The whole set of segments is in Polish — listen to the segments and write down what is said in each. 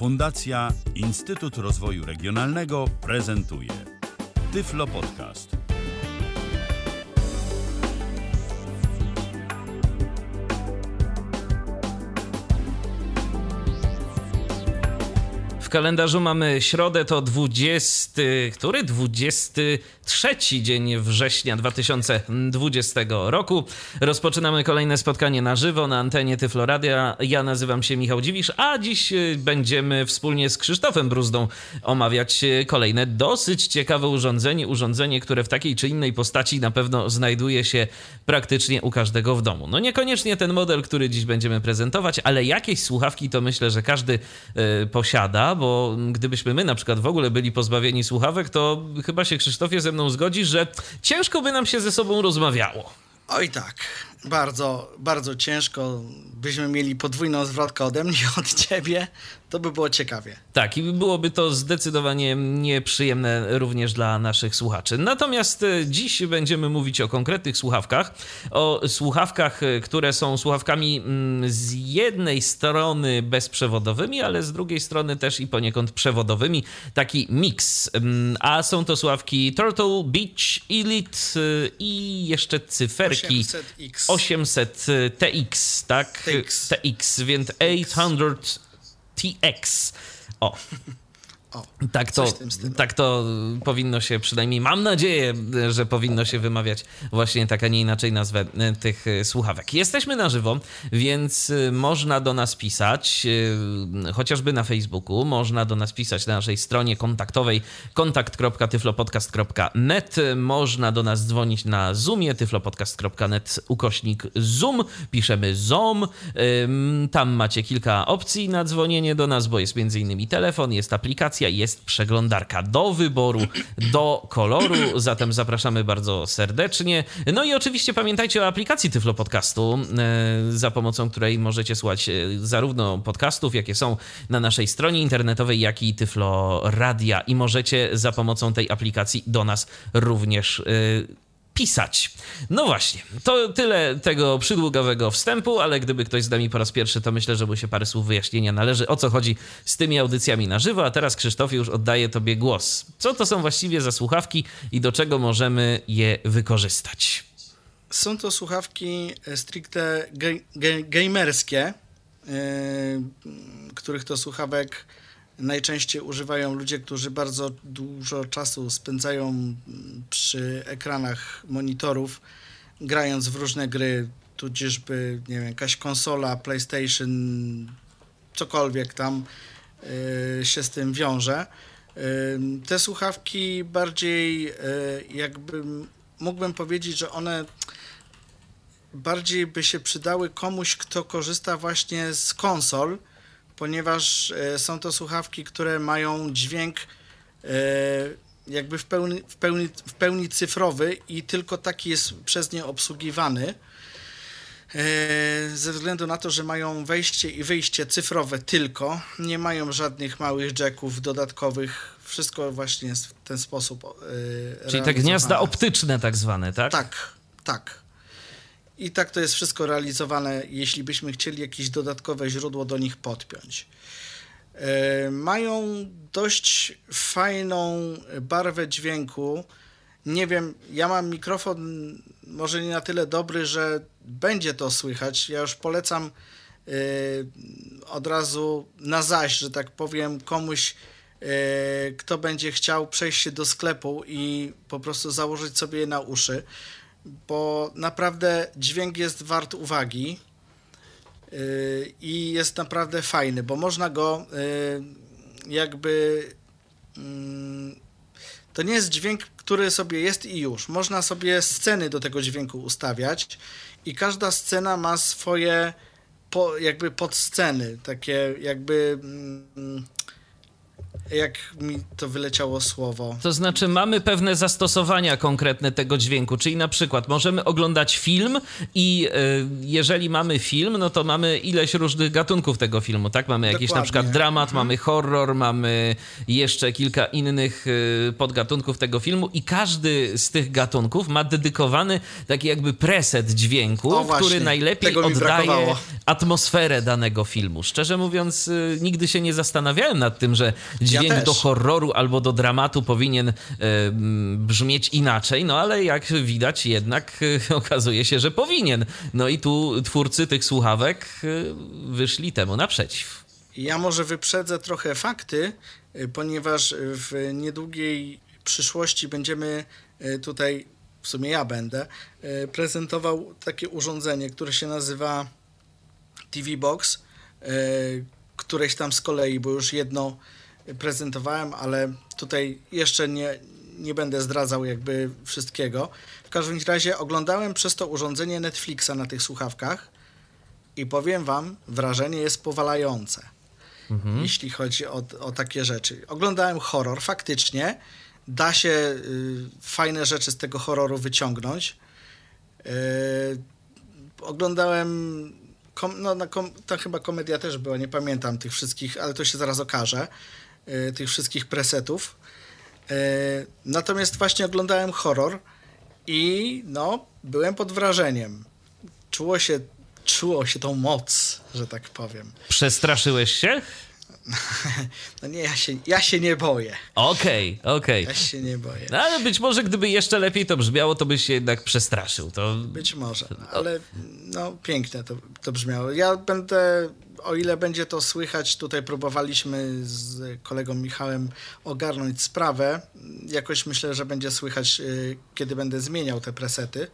Fundacja Instytut Rozwoju Regionalnego prezentuje Tyflo Podcast. W kalendarzu mamy środę, to 20, który? 23 dzień września 2020 roku. Rozpoczynamy kolejne spotkanie na żywo na antenie Tyfloradia. Ja nazywam się Michał Dziwisz, a dziś y, będziemy wspólnie z Krzysztofem Bruzdą omawiać y, kolejne dosyć ciekawe urządzenie. Urządzenie, które w takiej czy innej postaci na pewno znajduje się praktycznie u każdego w domu. No niekoniecznie ten model, który dziś będziemy prezentować, ale jakieś słuchawki to myślę, że każdy y, posiada bo gdybyśmy my na przykład w ogóle byli pozbawieni słuchawek, to chyba się Krzysztofie ze mną zgodzi, że ciężko by nam się ze sobą rozmawiało. Oj tak, bardzo, bardzo ciężko. Byśmy mieli podwójną zwrotkę ode mnie, od ciebie, to by było ciekawie. Tak, i byłoby to zdecydowanie nieprzyjemne również dla naszych słuchaczy. Natomiast e, dziś będziemy mówić o konkretnych słuchawkach, o słuchawkach, e, które są słuchawkami mm, z jednej strony bezprzewodowymi, ale z drugiej strony też i poniekąd przewodowymi. Taki miks. Mm, a są to słuchawki Turtle Beach Elite e, i jeszcze cyferki 800X. 800 TX, tak? TX. TX, więc 800 TX. O. O, Tak to, tym tak to powinno się przynajmniej, mam nadzieję, że powinno się wymawiać właśnie tak, a nie inaczej nazwę e, tych e, słuchawek. Jesteśmy na żywo, więc e, można do nas pisać, e, chociażby na Facebooku, można do nas pisać na naszej stronie kontaktowej kontakt.tyflopodcast.net, można do nas dzwonić na Zoomie, tyflopodcast.net ukośnik Zoom, piszemy Zoom, tam macie kilka opcji na dzwonienie do nas, bo jest m.in. telefon, jest aplikacja, jest przeglądarka. Do wyboru, do koloru, zatem zapraszamy bardzo serdecznie. No i oczywiście pamiętajcie o aplikacji Tyflo Podcastu, e, za pomocą której możecie słuchać e, zarówno podcastów, jakie są na naszej stronie internetowej, jak i Tyflo Radia. I możecie za pomocą tej aplikacji do nas również e, pisać. No właśnie, to tyle tego przydługowego wstępu, ale gdyby ktoś z nami po raz pierwszy, to myślę, że mu się parę słów wyjaśnienia należy, o co chodzi z tymi audycjami na żywo. A teraz, Krzysztofie, już oddaję Tobie głos. Co to są właściwie za słuchawki i do czego możemy je wykorzystać? Są to słuchawki e, stricte ge, ge, gamerskie, yy, których to słuchawek najczęściej używają ludzie, którzy bardzo dużo czasu spędzają mm, przy ekranach monitorów, grając w różne gry, tudzieżby, nie wiem, jakaś konsola, PlayStation, cokolwiek tam yy, się z tym wiąże. Yy, Te słuchawki bardziej yy, jakby mógłbym powiedzieć, że one bardziej by się przydały komuś, kto korzysta właśnie z konsol, ponieważ e, są to słuchawki, które mają dźwięk e, jakby w pełni, w, pełni, w pełni cyfrowy i tylko taki jest przez nie obsługiwany. E, Ze względu na to, że mają wejście i wyjście cyfrowe tylko, nie mają żadnych małych jacków dodatkowych, wszystko właśnie jest w ten sposób. Czyli te gniazda optyczne tak zwane, tak? Tak, tak. I tak to jest wszystko realizowane, jeśli byśmy chcieli jakieś dodatkowe źródło do nich podpiąć. E, mają dość fajną barwę dźwięku. Nie wiem, ja mam mikrofon może nie na tyle dobry, że będzie to słychać. Ja już polecam e, od razu na zaś, że tak powiem, komuś, e, kto będzie chciał przejść się do sklepu i po prostu założyć sobie je na uszy bo naprawdę dźwięk jest wart uwagi yy, i jest naprawdę fajny, bo można go yy, jakby. mm, to nie jest dźwięk, który sobie jest i już. Można sobie sceny do tego dźwięku ustawiać i każda scena ma swoje po, jakby podsceny, takie jakby. Jak mi to wyleciało słowo. To znaczy, mamy pewne zastosowania konkretne tego dźwięku, czyli na przykład możemy oglądać film i y, jeżeli mamy film, no to mamy ileś różnych gatunków tego filmu, tak? Mamy jakiś Dokładnie. na przykład dramat, mhm. mamy horror, mamy jeszcze kilka innych y, podgatunków tego filmu i każdy z tych gatunków ma dedykowany taki jakby preset dźwięku, O, właśnie. który najlepiej oddaje brakowało. atmosferę danego filmu. Szczerze mówiąc, y, nigdy się nie zastanawiałem nad tym, że dźwięk też. do horroru albo do dramatu powinien e, brzmieć inaczej, no ale jak widać jednak e, okazuje się, że powinien. No i tu twórcy tych słuchawek e, wyszli temu naprzeciw. Ja może wyprzedzę trochę fakty, ponieważ w niedługiej przyszłości będziemy tutaj, w sumie ja będę, prezentował takie urządzenie, które się nazywa TV Box. Któreś tam z kolei, bo już jedno prezentowałem, ale tutaj jeszcze nie, nie będę zdradzał jakby wszystkiego. W każdym razie oglądałem przez to urządzenie Netflixa na tych słuchawkach i powiem wam, wrażenie jest powalające jeśli chodzi o, o takie rzeczy. Oglądałem horror, faktycznie da się y, fajne rzeczy z tego horroru wyciągnąć. Y, oglądałem, kom, no, na kom, ta chyba komedia też była, nie pamiętam tych wszystkich, ale to się zaraz okaże, tych wszystkich presetów. Y, natomiast właśnie oglądałem horror i no, byłem pod wrażeniem. Czuło się, czuło się tą moc, że tak powiem. Przestraszyłeś się? No nie, ja się, ja się nie boję. Okej, okej. Ja się nie boję. No ale być może gdyby jeszcze lepiej to brzmiało, to byś się jednak przestraszył. To Być może, ale no piękne to, to brzmiało. Ja będę, o ile będzie to słychać, tutaj próbowaliśmy z kolegą Michałem ogarnąć sprawę. Jakoś myślę, że będzie słychać, y, kiedy będę zmieniał te presety.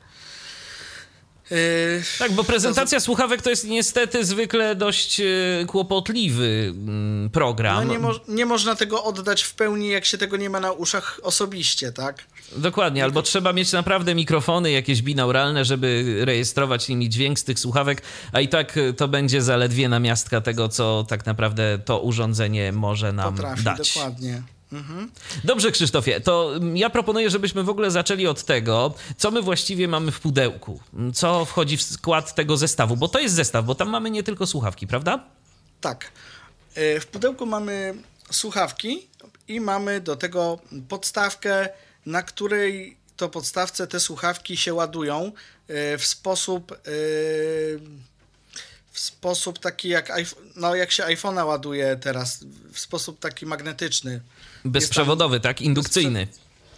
Y, Tak, bo prezentacja słuchawek to jest niestety zwykle dość e, kłopotliwy mm, program. No nie, mo- nie można tego oddać w pełni, jak się tego nie ma na uszach osobiście, tak? Dokładnie, albo trzeba mieć naprawdę mikrofony jakieś binauralne, żeby rejestrować nimi dźwięk z tych słuchawek, a i tak e, to będzie zaledwie namiastka tego, co tak naprawdę to urządzenie może nam Potrafi, dać. dokładnie. Mhm. Dobrze, Krzysztofie, to ja proponuję, żebyśmy w ogóle zaczęli od tego, co my właściwie mamy w pudełku, co wchodzi w skład tego zestawu, bo to jest zestaw, bo tam mamy nie tylko słuchawki, prawda? Tak. E, W pudełku mamy słuchawki i mamy do tego podstawkę, na której to podstawce te słuchawki się ładują e, w sposób e, w sposób taki jak no jak się iPhone'a ładuje teraz, w sposób taki magnetyczny. Bezprzewodowy, tak? Indukcyjny.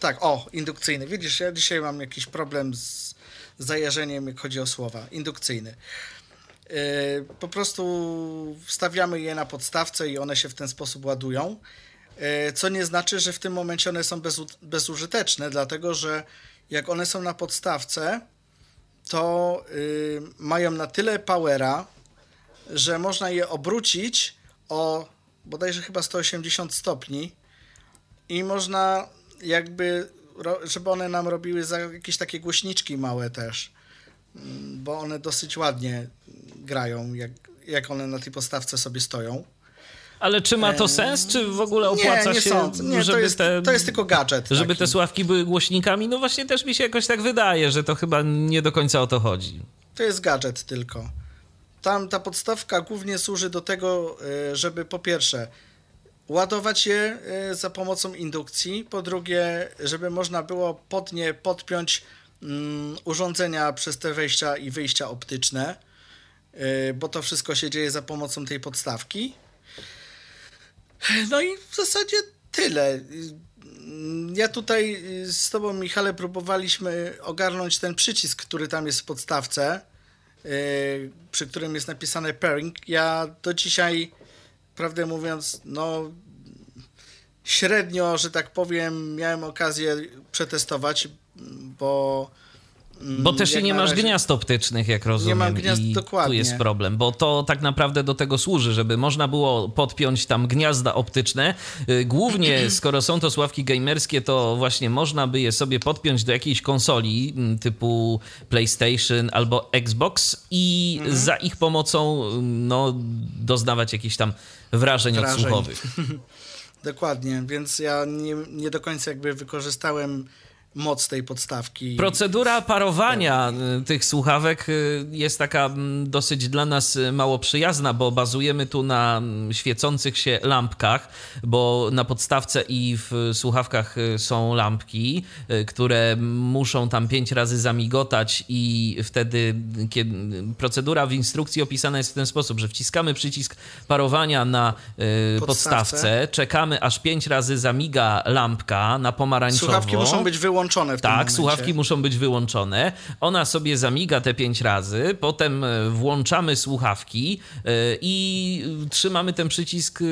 Tak, o, indukcyjny. Widzisz, ja dzisiaj mam jakiś problem z zajarzeniem, jak chodzi o słowa. Indukcyjny. Yy, po prostu wstawiamy je na podstawce i one się w ten sposób ładują. Yy, co nie znaczy, że w tym momencie one są bezu- bezużyteczne, dlatego że jak one są na podstawce, to yy, mają na tyle powera, że można je obrócić o bodajże chyba 180 stopni i można jakby, żeby one nam robiły jakieś takie głośniczki małe też, Mm, bo one dosyć ładnie grają, jak, jak one na tej podstawce sobie stoją. Ale czy ma to sens, czy w ogóle opłaca nie, nie się, sądzę. Nie, żeby to jest, te... to jest tylko gadżet. Żeby taki. te sławki były głośnikami, no właśnie też mi się jakoś tak wydaje, że to chyba nie do końca o to chodzi. To jest gadżet tylko. Tam ta podstawka głównie służy do tego, y, żeby po pierwsze ładować je y, za pomocą indukcji, po drugie, żeby można było pod nie podpiąć mm, urządzenia przez te wejścia i wyjścia optyczne, y, bo to wszystko się dzieje za pomocą tej podstawki. No i w zasadzie tyle. Ja tutaj z Tobą, Michale, próbowaliśmy ogarnąć ten przycisk, który tam jest w podstawce, y, przy którym jest napisane pairing. Ja do dzisiaj, prawdę mówiąc, no średnio, że tak powiem, miałem okazję przetestować, bo. Bo też nie masz razie- gniazd optycznych, jak rozumiem. mam gniazd, I tu dokładnie. jest problem, bo to tak naprawdę do tego służy, żeby można było podpiąć tam gniazda optyczne. Y, Głównie, skoro są to sławki gamerskie, to właśnie można by je sobie podpiąć do jakiejś konsoli m, typu PlayStation albo Xbox i Mhm. za ich pomocą no, doznawać jakichś tam wrażeń, Wrażeń. odsłuchowych. Dokładnie, więc ja nie, nie do końca jakby wykorzystałem moc tej podstawki. Procedura parowania y, tych słuchawek y, jest taka mm, dosyć dla nas y, mało przyjazna, bo bazujemy tu na mm, świecących się lampkach, bo na podstawce i w słuchawkach są lampki, które muszą tam pięć razy zamigotać i wtedy kiedy procedura w instrukcji opisana jest w ten sposób, że wciskamy przycisk parowania na podstawce, podstawce czekamy aż pięć razy zamiga lampka na pomarańczowo. Słuchawki muszą być wyłączone wyłączone w tak, tym momencie. słuchawki muszą być wyłączone. Ona sobie zamiga te pięć razy, potem e, włączamy słuchawki e, i trzymamy ten przycisk e,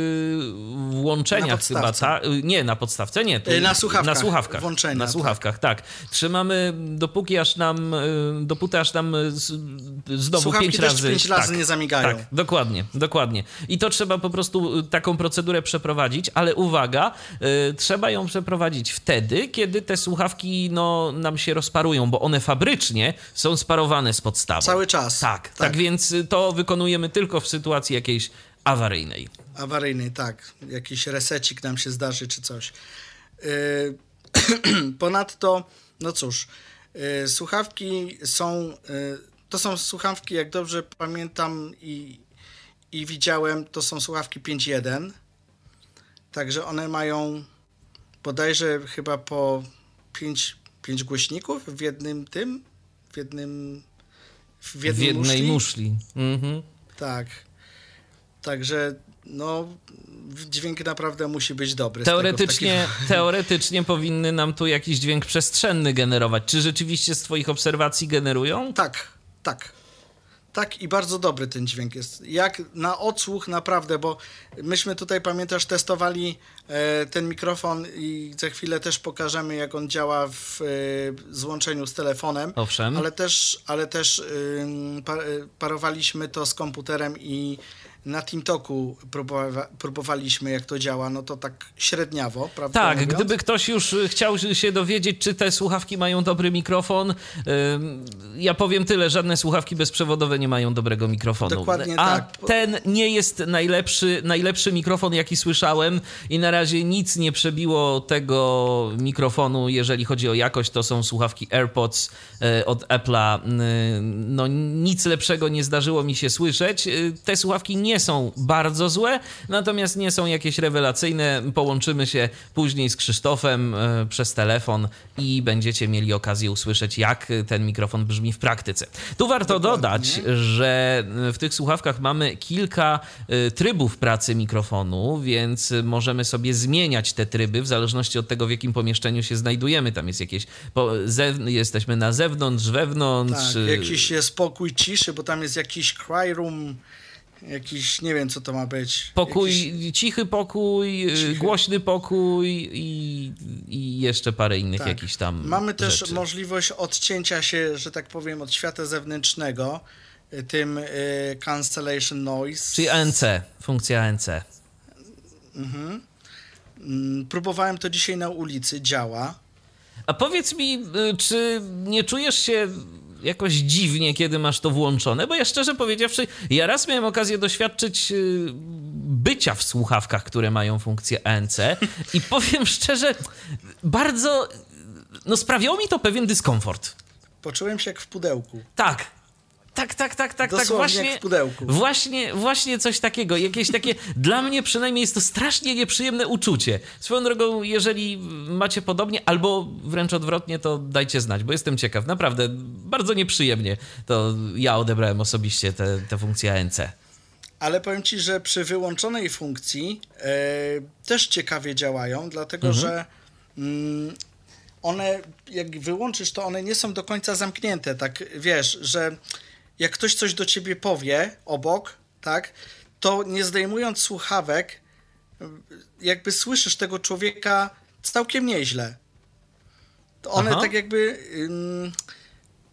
włączenia chyba. Ta, nie, na podstawce, nie. Na słuchawkach. Na słuchawkach. Włączenia, na tak. słuchawkach, tak. tak. Trzymamy dopóki aż nam, dopóty aż nam znowu słuchawki pięć razy. pięć razy tak, nie zamigają. Tak, dokładnie, dokładnie. I to trzeba po prostu taką procedurę przeprowadzić, ale uwaga, trzeba ją przeprowadzić wtedy, kiedy te słuchawki słuchawki no, nam się rozparują, bo one fabrycznie są sparowane z podstawą. Cały czas. Tak, tak, tak więc to wykonujemy tylko w sytuacji jakiejś awaryjnej. Awaryjnej, tak. Jakiś resecik nam się zdarzy czy coś. Yy, ponadto, no cóż, yy, słuchawki są, yy, to są słuchawki, jak dobrze pamiętam i, i widziałem, to są słuchawki 5.1. Także one mają bodajże chyba po pięć, pięć głośników w jednym tym, w jednym w, w jednej muszli. muszli. Mhm. Tak. Także no dźwięk naprawdę musi być dobry. Teoretycznie, teoretycznie powinny nam tu jakiś dźwięk przestrzenny generować. Czy rzeczywiście z twoich obserwacji generują? Tak, tak. Tak i bardzo dobry ten dźwięk jest. Jak na odsłuch naprawdę, bo myśmy tutaj, pamiętasz, testowali e, ten mikrofon i za chwilę też pokażemy, jak on działa w e, złączeniu z telefonem. Owszem. Ale też, ale też par, parowaliśmy to z komputerem i na TeamTalku próbowa próbowaliśmy, jak to działa, no to tak średniawo, prawda? Tak, mówiąc? gdyby ktoś już chciał się dowiedzieć, czy te słuchawki mają dobry mikrofon, ja powiem tyle, żadne słuchawki bezprzewodowe nie mają dobrego mikrofonu. Dokładnie A tak. ten nie jest najlepszy, najlepszy mikrofon, jaki słyszałem i na razie nic nie przebiło tego mikrofonu, jeżeli chodzi o jakość, to są słuchawki AirPods e, od Apple'a. No nic lepszego nie zdarzyło mi się słyszeć. E, te słuchawki nie nie są bardzo złe, natomiast nie są jakieś rewelacyjne. Połączymy się później z Krzysztofem e, przez telefon i będziecie mieli okazję usłyszeć, jak ten mikrofon brzmi w praktyce. Tu warto Dokładnie. dodać, że w tych słuchawkach mamy kilka e, trybów pracy mikrofonu, więc możemy sobie zmieniać te tryby w zależności od tego, w jakim pomieszczeniu się znajdujemy. Tam jest jakieś, jesteśmy na zewnątrz, wewnątrz. Tak, jakiś jest spokój ciszy, bo tam jest jakiś cry room jakiś, nie wiem co to ma być. Pokój, jakiś... cichy pokój, y, cichy. głośny pokój i, i jeszcze parę innych tak. jakichś tam Mamy też rzeczy. możliwość odcięcia się, że tak powiem, od świata zewnętrznego y, tym y, cancellation noise. Czyli ANC, funkcja ANC. Mhm. Mm, próbowałem to dzisiaj na ulicy, działa. A powiedz mi, czy nie czujesz się jakoś dziwnie, kiedy masz to włączone, bo ja szczerze powiedziawszy, ja raz miałem okazję doświadczyć y, bycia w słuchawkach, które mają funkcję ANC i powiem szczerze, bardzo, no sprawiało mi to pewien dyskomfort. Poczułem się jak w pudełku. Tak, tak, tak, tak, tak, tak. Właśnie, w pudełku. Właśnie, właśnie coś takiego. Jakieś takie, dla mnie przynajmniej jest to strasznie nieprzyjemne uczucie. Swoją drogą, jeżeli macie podobnie, albo wręcz odwrotnie, to dajcie znać, bo jestem ciekaw. Naprawdę, bardzo nieprzyjemnie to ja odebrałem osobiście tę te, te funkcję ANC. Ale powiem ci, że przy wyłączonej funkcji e, też ciekawie działają, dlatego mhm. że mm, one, jak wyłączysz, to one nie są do końca zamknięte. Tak wiesz, że jak ktoś coś do ciebie powie obok, tak, to nie zdejmując słuchawek, jakby słyszysz tego człowieka całkiem nieźle. One Aha. tak jakby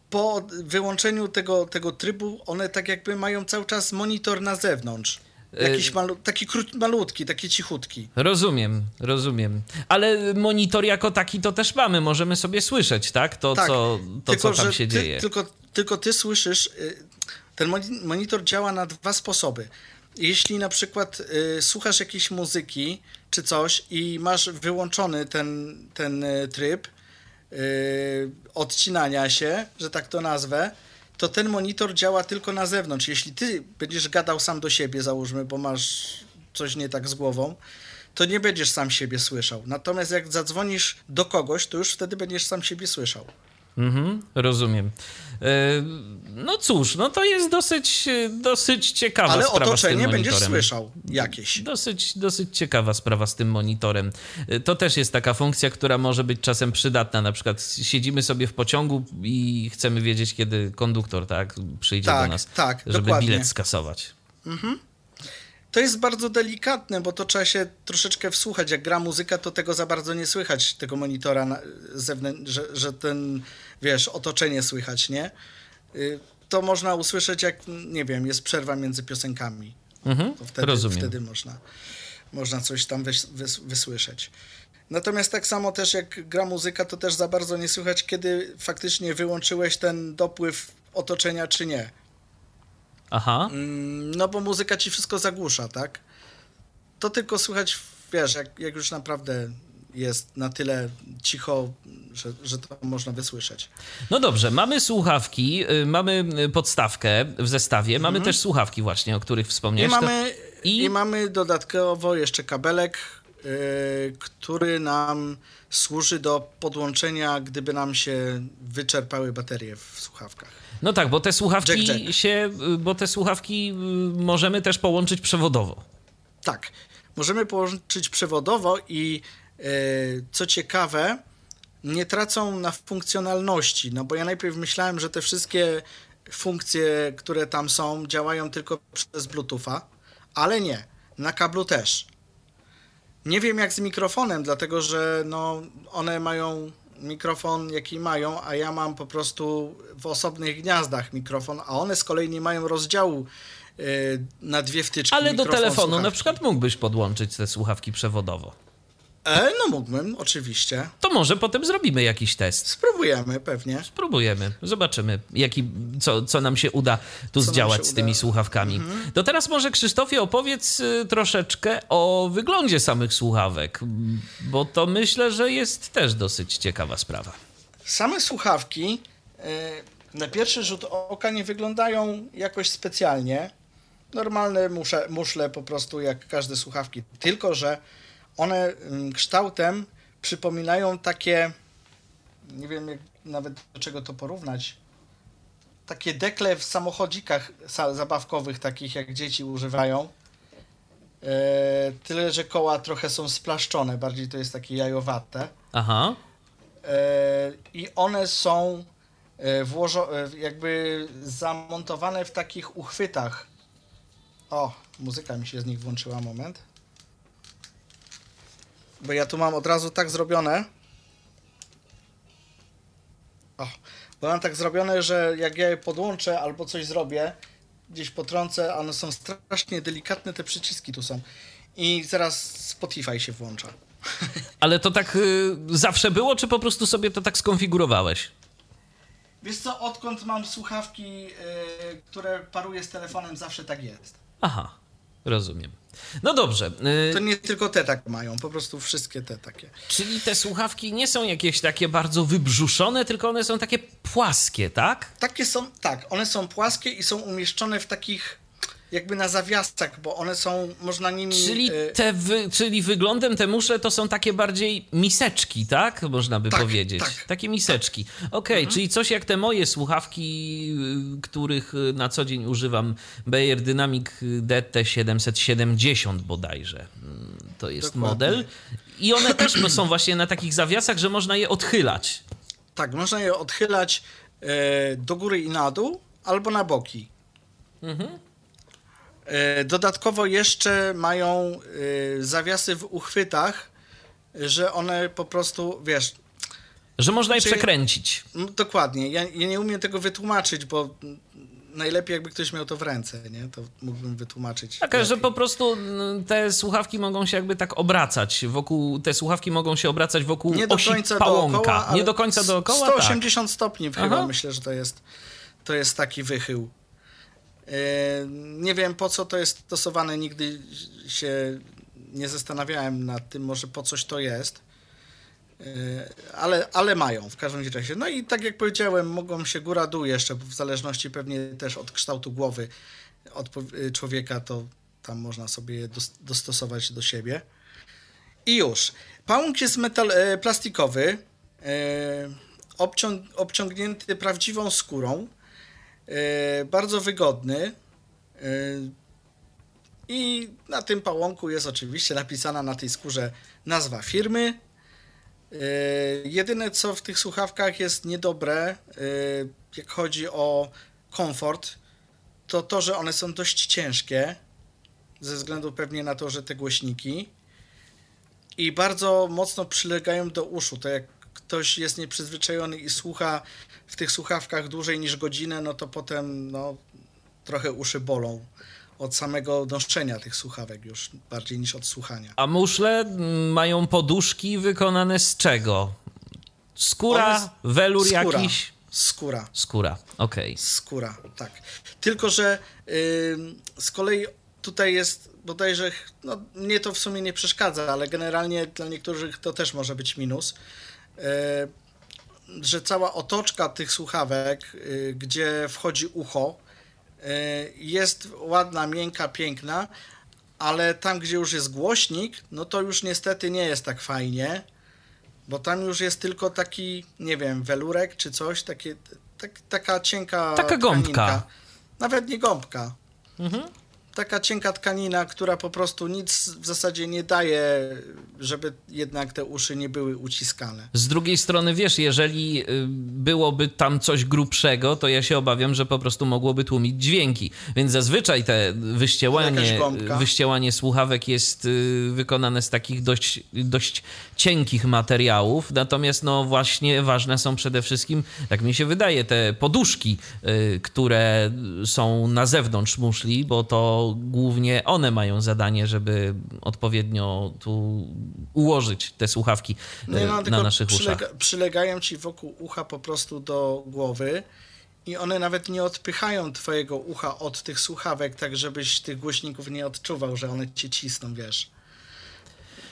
po wyłączeniu tego, tego trybu, one tak jakby mają cały czas monitor na zewnątrz. Jakiś y, malu taki krót, malutki, taki cichutki. Rozumiem, rozumiem. Ale monitor jako taki to też mamy, możemy sobie słyszeć, tak? To, tak, co, to tylko, co tam się ty, dzieje. Tylko, tylko ty słyszysz, y, ten monitor działa na dwa sposoby. jeśli na przykład y, słuchasz jakiejś muzyki czy coś i masz wyłączony ten, ten y, tryb odcinania się, że tak to nazwę, to ten monitor działa tylko na zewnątrz. Jeśli ty będziesz gadał sam do siebie, załóżmy, bo masz coś nie tak z głową, to nie będziesz sam siebie słyszał. Natomiast jak zadzwonisz do kogoś, to już wtedy będziesz sam siebie słyszał. Mhm, rozumiem. E, no cóż, no to jest dosyć, dosyć ciekawa Ale sprawa otoczenie z tym będziesz słyszał jakieś. Dosyć, dosyć ciekawa sprawa z tym monitorem. E, To też jest taka funkcja, która może być czasem przydatna. Na przykład siedzimy sobie w pociągu i chcemy wiedzieć, kiedy konduktor tak, przyjdzie Tak, do nas, tak, żeby dokładnie. bilet skasować. To jest bardzo delikatne, bo to trzeba się troszeczkę wsłuchać. Jak gra muzyka, to tego za bardzo nie słychać, tego monitora na, że, że ten, wiesz, otoczenie słychać, nie? Y, To można usłyszeć, jak, nie wiem, jest przerwa między piosenkami. Mhm, To wtedy, rozumiem. wtedy można, można coś tam wys, wys, wysłyszeć. Natomiast tak samo też jak gra muzyka, to też za bardzo nie słychać, kiedy faktycznie wyłączyłeś ten dopływ otoczenia, czy nie. Aha. Mm, No bo muzyka ci wszystko zagłusza, tak? To tylko słychać, wiesz, jak, jak już naprawdę jest na tyle cicho, że, że to można wysłyszeć. No dobrze, mamy słuchawki, y, mamy y, podstawkę w zestawie, mamy też słuchawki właśnie, o których I wspomniałeś. To- mamy, i- i... mamy dodatkowo jeszcze kabelek, yy, który nam służy do podłączenia, gdyby nam się wyczerpały baterie w słuchawkach. No tak, bo te słuchawki Jack, jack. się, y, bo te słuchawki y, możemy też połączyć przewodowo. Tak, możemy połączyć przewodowo i e, co ciekawe, nie tracą na funkcjonalności, no bo ja najpierw myślałem, że te wszystkie funkcje, które tam są, działają tylko przez Bluetootha, ale nie, na kablu też. Nie wiem jak z mikrofonem, dlatego że no, one mają mikrofon jaki mają, a ja mam po prostu w osobnych gniazdach mikrofon, a one z kolei nie mają rozdziału e, na dwie wtyczki. Ale do telefonu na słuchawki. przykład mógłbyś podłączyć te słuchawki przewodowo. E, no mógłbym, oczywiście. To może potem zrobimy jakiś test. Spróbujemy pewnie. Spróbujemy, zobaczymy, jaki, co, co nam się uda tu Co zdziałać z tymi uda. Mhm. słuchawkami. To teraz może Krzysztofie opowiedz y, troszeczkę o wyglądzie samych słuchawek, bo to myślę, że jest też dosyć ciekawa sprawa. Same słuchawki e, na pierwszy rzut oka nie wyglądają jakoś specjalnie. Normalne musze, muszle po prostu jak każde słuchawki. Tylko, że one mm, kształtem przypominają takie, nie wiem jak, nawet do czego to porównać, takie dekle w samochodzikach sa- zabawkowych, takich jak dzieci używają. E, tyle, że koła trochę są splaszczone, bardziej to jest takie jajowate. Aha, E, i one są e, włożo, jakby zamontowane w takich uchwytach. O, muzyka mi się z nich włączyła, moment. Bo ja tu mam od razu tak zrobione. O, bo mam tak zrobione, że jak ja je podłączę albo coś zrobię, gdzieś potrącę, one są strasznie delikatne, te przyciski tu są. I zaraz Spotify się włącza. ale to tak y, zawsze było, czy po prostu sobie to tak skonfigurowałeś? Wiesz co, odkąd mam słuchawki, yy, które paruję z telefonem, zawsze tak jest. Aha, rozumiem. No dobrze, y, To nie tylko te tak mają, po prostu wszystkie te takie. czyli te słuchawki nie są jakieś takie bardzo wybrzuszone, tylko one są takie płaskie, tak? Takie są, tak, one są płaskie i są umieszczone w takich jakby na zawiasach, bo one są, można nimi... Czyli, yy, te wy, czyli wyglądem te muszle to są takie bardziej miseczki, tak? Można by Tak, powiedzieć. tak. Mhm. Takie miseczki. Okej, czyli coś jak te moje słuchawki, y, których y, na co dzień używam, Bayer Dynamic DT770 bodajże. Mm, To jest Dokładnie. model. I one też są właśnie na takich zawiasach, że można je odchylać. Tak, można je odchylać e, do góry i na dół, albo na boki. E, dodatkowo jeszcze mają e, zawiasy w uchwytach, że one po prostu, wiesz, Że można je Czyli- przekręcić. Dokładnie. Ja, ja nie umiem tego wytłumaczyć, bo najlepiej jakby ktoś miał to w ręce, nie? To mógłbym wytłumaczyć. Tak, że lepiej. po prostu te słuchawki mogą się jakby tak obracać wokół, te słuchawki mogą się obracać wokół nie do końca pałąka. dookoła, nie do końca dookoła, tak. 180 stopni chyba Aha. myślę, że to jest, to jest taki wychył. Nie wiem po co to jest stosowane, nigdy się nie zastanawiałem nad tym, może po coś to jest. Ale, ale mają w każdym razie. No i tak jak powiedziałem, mogą się góra-dół jeszcze, w zależności pewnie też od kształtu głowy od człowieka, to tam można sobie je dostosować do siebie. I już. Pałąk jest metal, e, plastikowy, e, obciąg, obciągnięty prawdziwą skórą, e, bardzo wygodny. E, I na tym pałąku jest oczywiście napisana na tej skórze nazwa firmy. E, jedyne co w tych słuchawkach jest niedobre, e, jak chodzi o komfort, to to, że one są dość ciężkie, ze względu pewnie na to, że te głośniki i bardzo mocno przylegają do uszu. To jak ktoś jest nieprzyzwyczajony i słucha w tych słuchawkach dłużej niż godzinę, no to potem no, trochę uszy bolą od samego noszczenia tych słuchawek już bardziej niż od słuchania. A muszle mają poduszki wykonane z czego? Skóra, One... welur skóra. jakiś? Skóra. Skóra, okej. Okay. Skóra, tak. Tylko, że yy, z kolei tutaj jest bodajże, no mnie to w sumie nie przeszkadza, ale generalnie dla niektórych to też może być minus, że cała otoczka tych słuchawek, e, gdzie wchodzi ucho, e, jest ładna, miękka, piękna, ale tam, gdzie już jest głośnik, no to już niestety nie jest tak fajnie, bo tam już jest tylko taki, nie wiem, welurek czy coś, takie, tak, taka cienka. Taka gąbka. Tkaninka. Nawet nie gąbka. Mhm taka cienka tkanina, która po prostu nic w zasadzie nie daje, żeby jednak te uszy nie były uciskane. Z drugiej strony, wiesz, jeżeli y, byłoby tam coś grubszego, to ja się obawiam, że po prostu mogłoby tłumić dźwięki. Więc zazwyczaj te wyściełanie, wyściełanie słuchawek jest y, wykonane z takich dość, dość cienkich materiałów. Natomiast, no właśnie, ważne są przede wszystkim, tak mi się wydaje, te poduszki, y, które są na zewnątrz muszli, bo to głównie one mają zadanie, żeby odpowiednio tu ułożyć te słuchawki no, no, na naszych przylega, uszach. Przylegają ci wokół ucha po prostu do głowy i one nawet nie odpychają twojego ucha od tych słuchawek, tak żebyś tych głośników nie odczuwał, że one ci cisną, wiesz.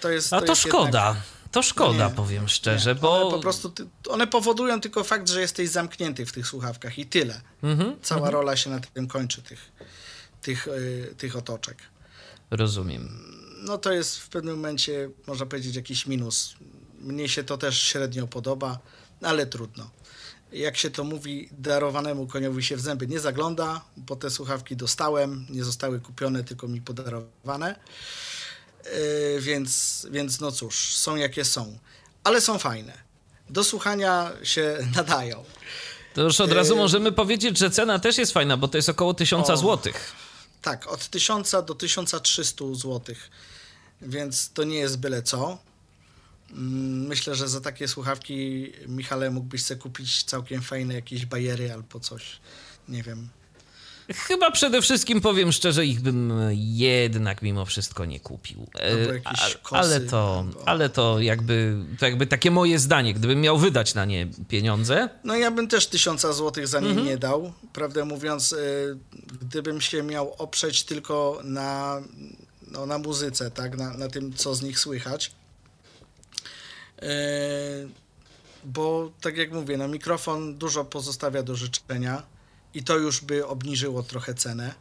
To jest, A to, to jest szkoda. Jednak... To szkoda, nie, powiem szczerze, nie. bo... One po prostu, one powodują tylko fakt, że jesteś zamknięty w tych słuchawkach i tyle. Mhm, Cała mhm. rola się na tym kończy, tych tych, e, tych otoczek. Rozumiem. No to jest w pewnym momencie, można powiedzieć, jakiś minus. Mnie się to też średnio podoba, ale trudno. Jak się to mówi, darowanemu koniowi się w zęby nie zagląda, bo te słuchawki dostałem, nie zostały kupione, tylko mi podarowane. Yy, więc, więc no cóż, są jakie są. Ale są fajne. Do słuchania się nadają. To już od razu yy, możemy powiedzieć, że cena też jest fajna, bo to jest około 1000 złotych. Tak, od 1000 do 1300 zł, więc to nie jest byle co. Mm, myślę, że za takie słuchawki, Michale, mógłbyś sobie kupić całkiem fajne jakieś bajery albo coś. Nie wiem. Chyba przede wszystkim powiem szczerze, ich bym jednak mimo wszystko nie kupił. E, ale to, ale to jakby, to jakby takie moje zdanie, gdybym miał wydać na nie pieniądze. No ja bym też tysiąca złotych za nie mhm. nie dał. Prawdę mówiąc, e, gdybym się miał oprzeć tylko na, no, na muzyce, tak, na, na tym, co z nich słychać. E, bo tak jak mówię, no mikrofon dużo pozostawia do życzenia i to już by obniżyło trochę cenę.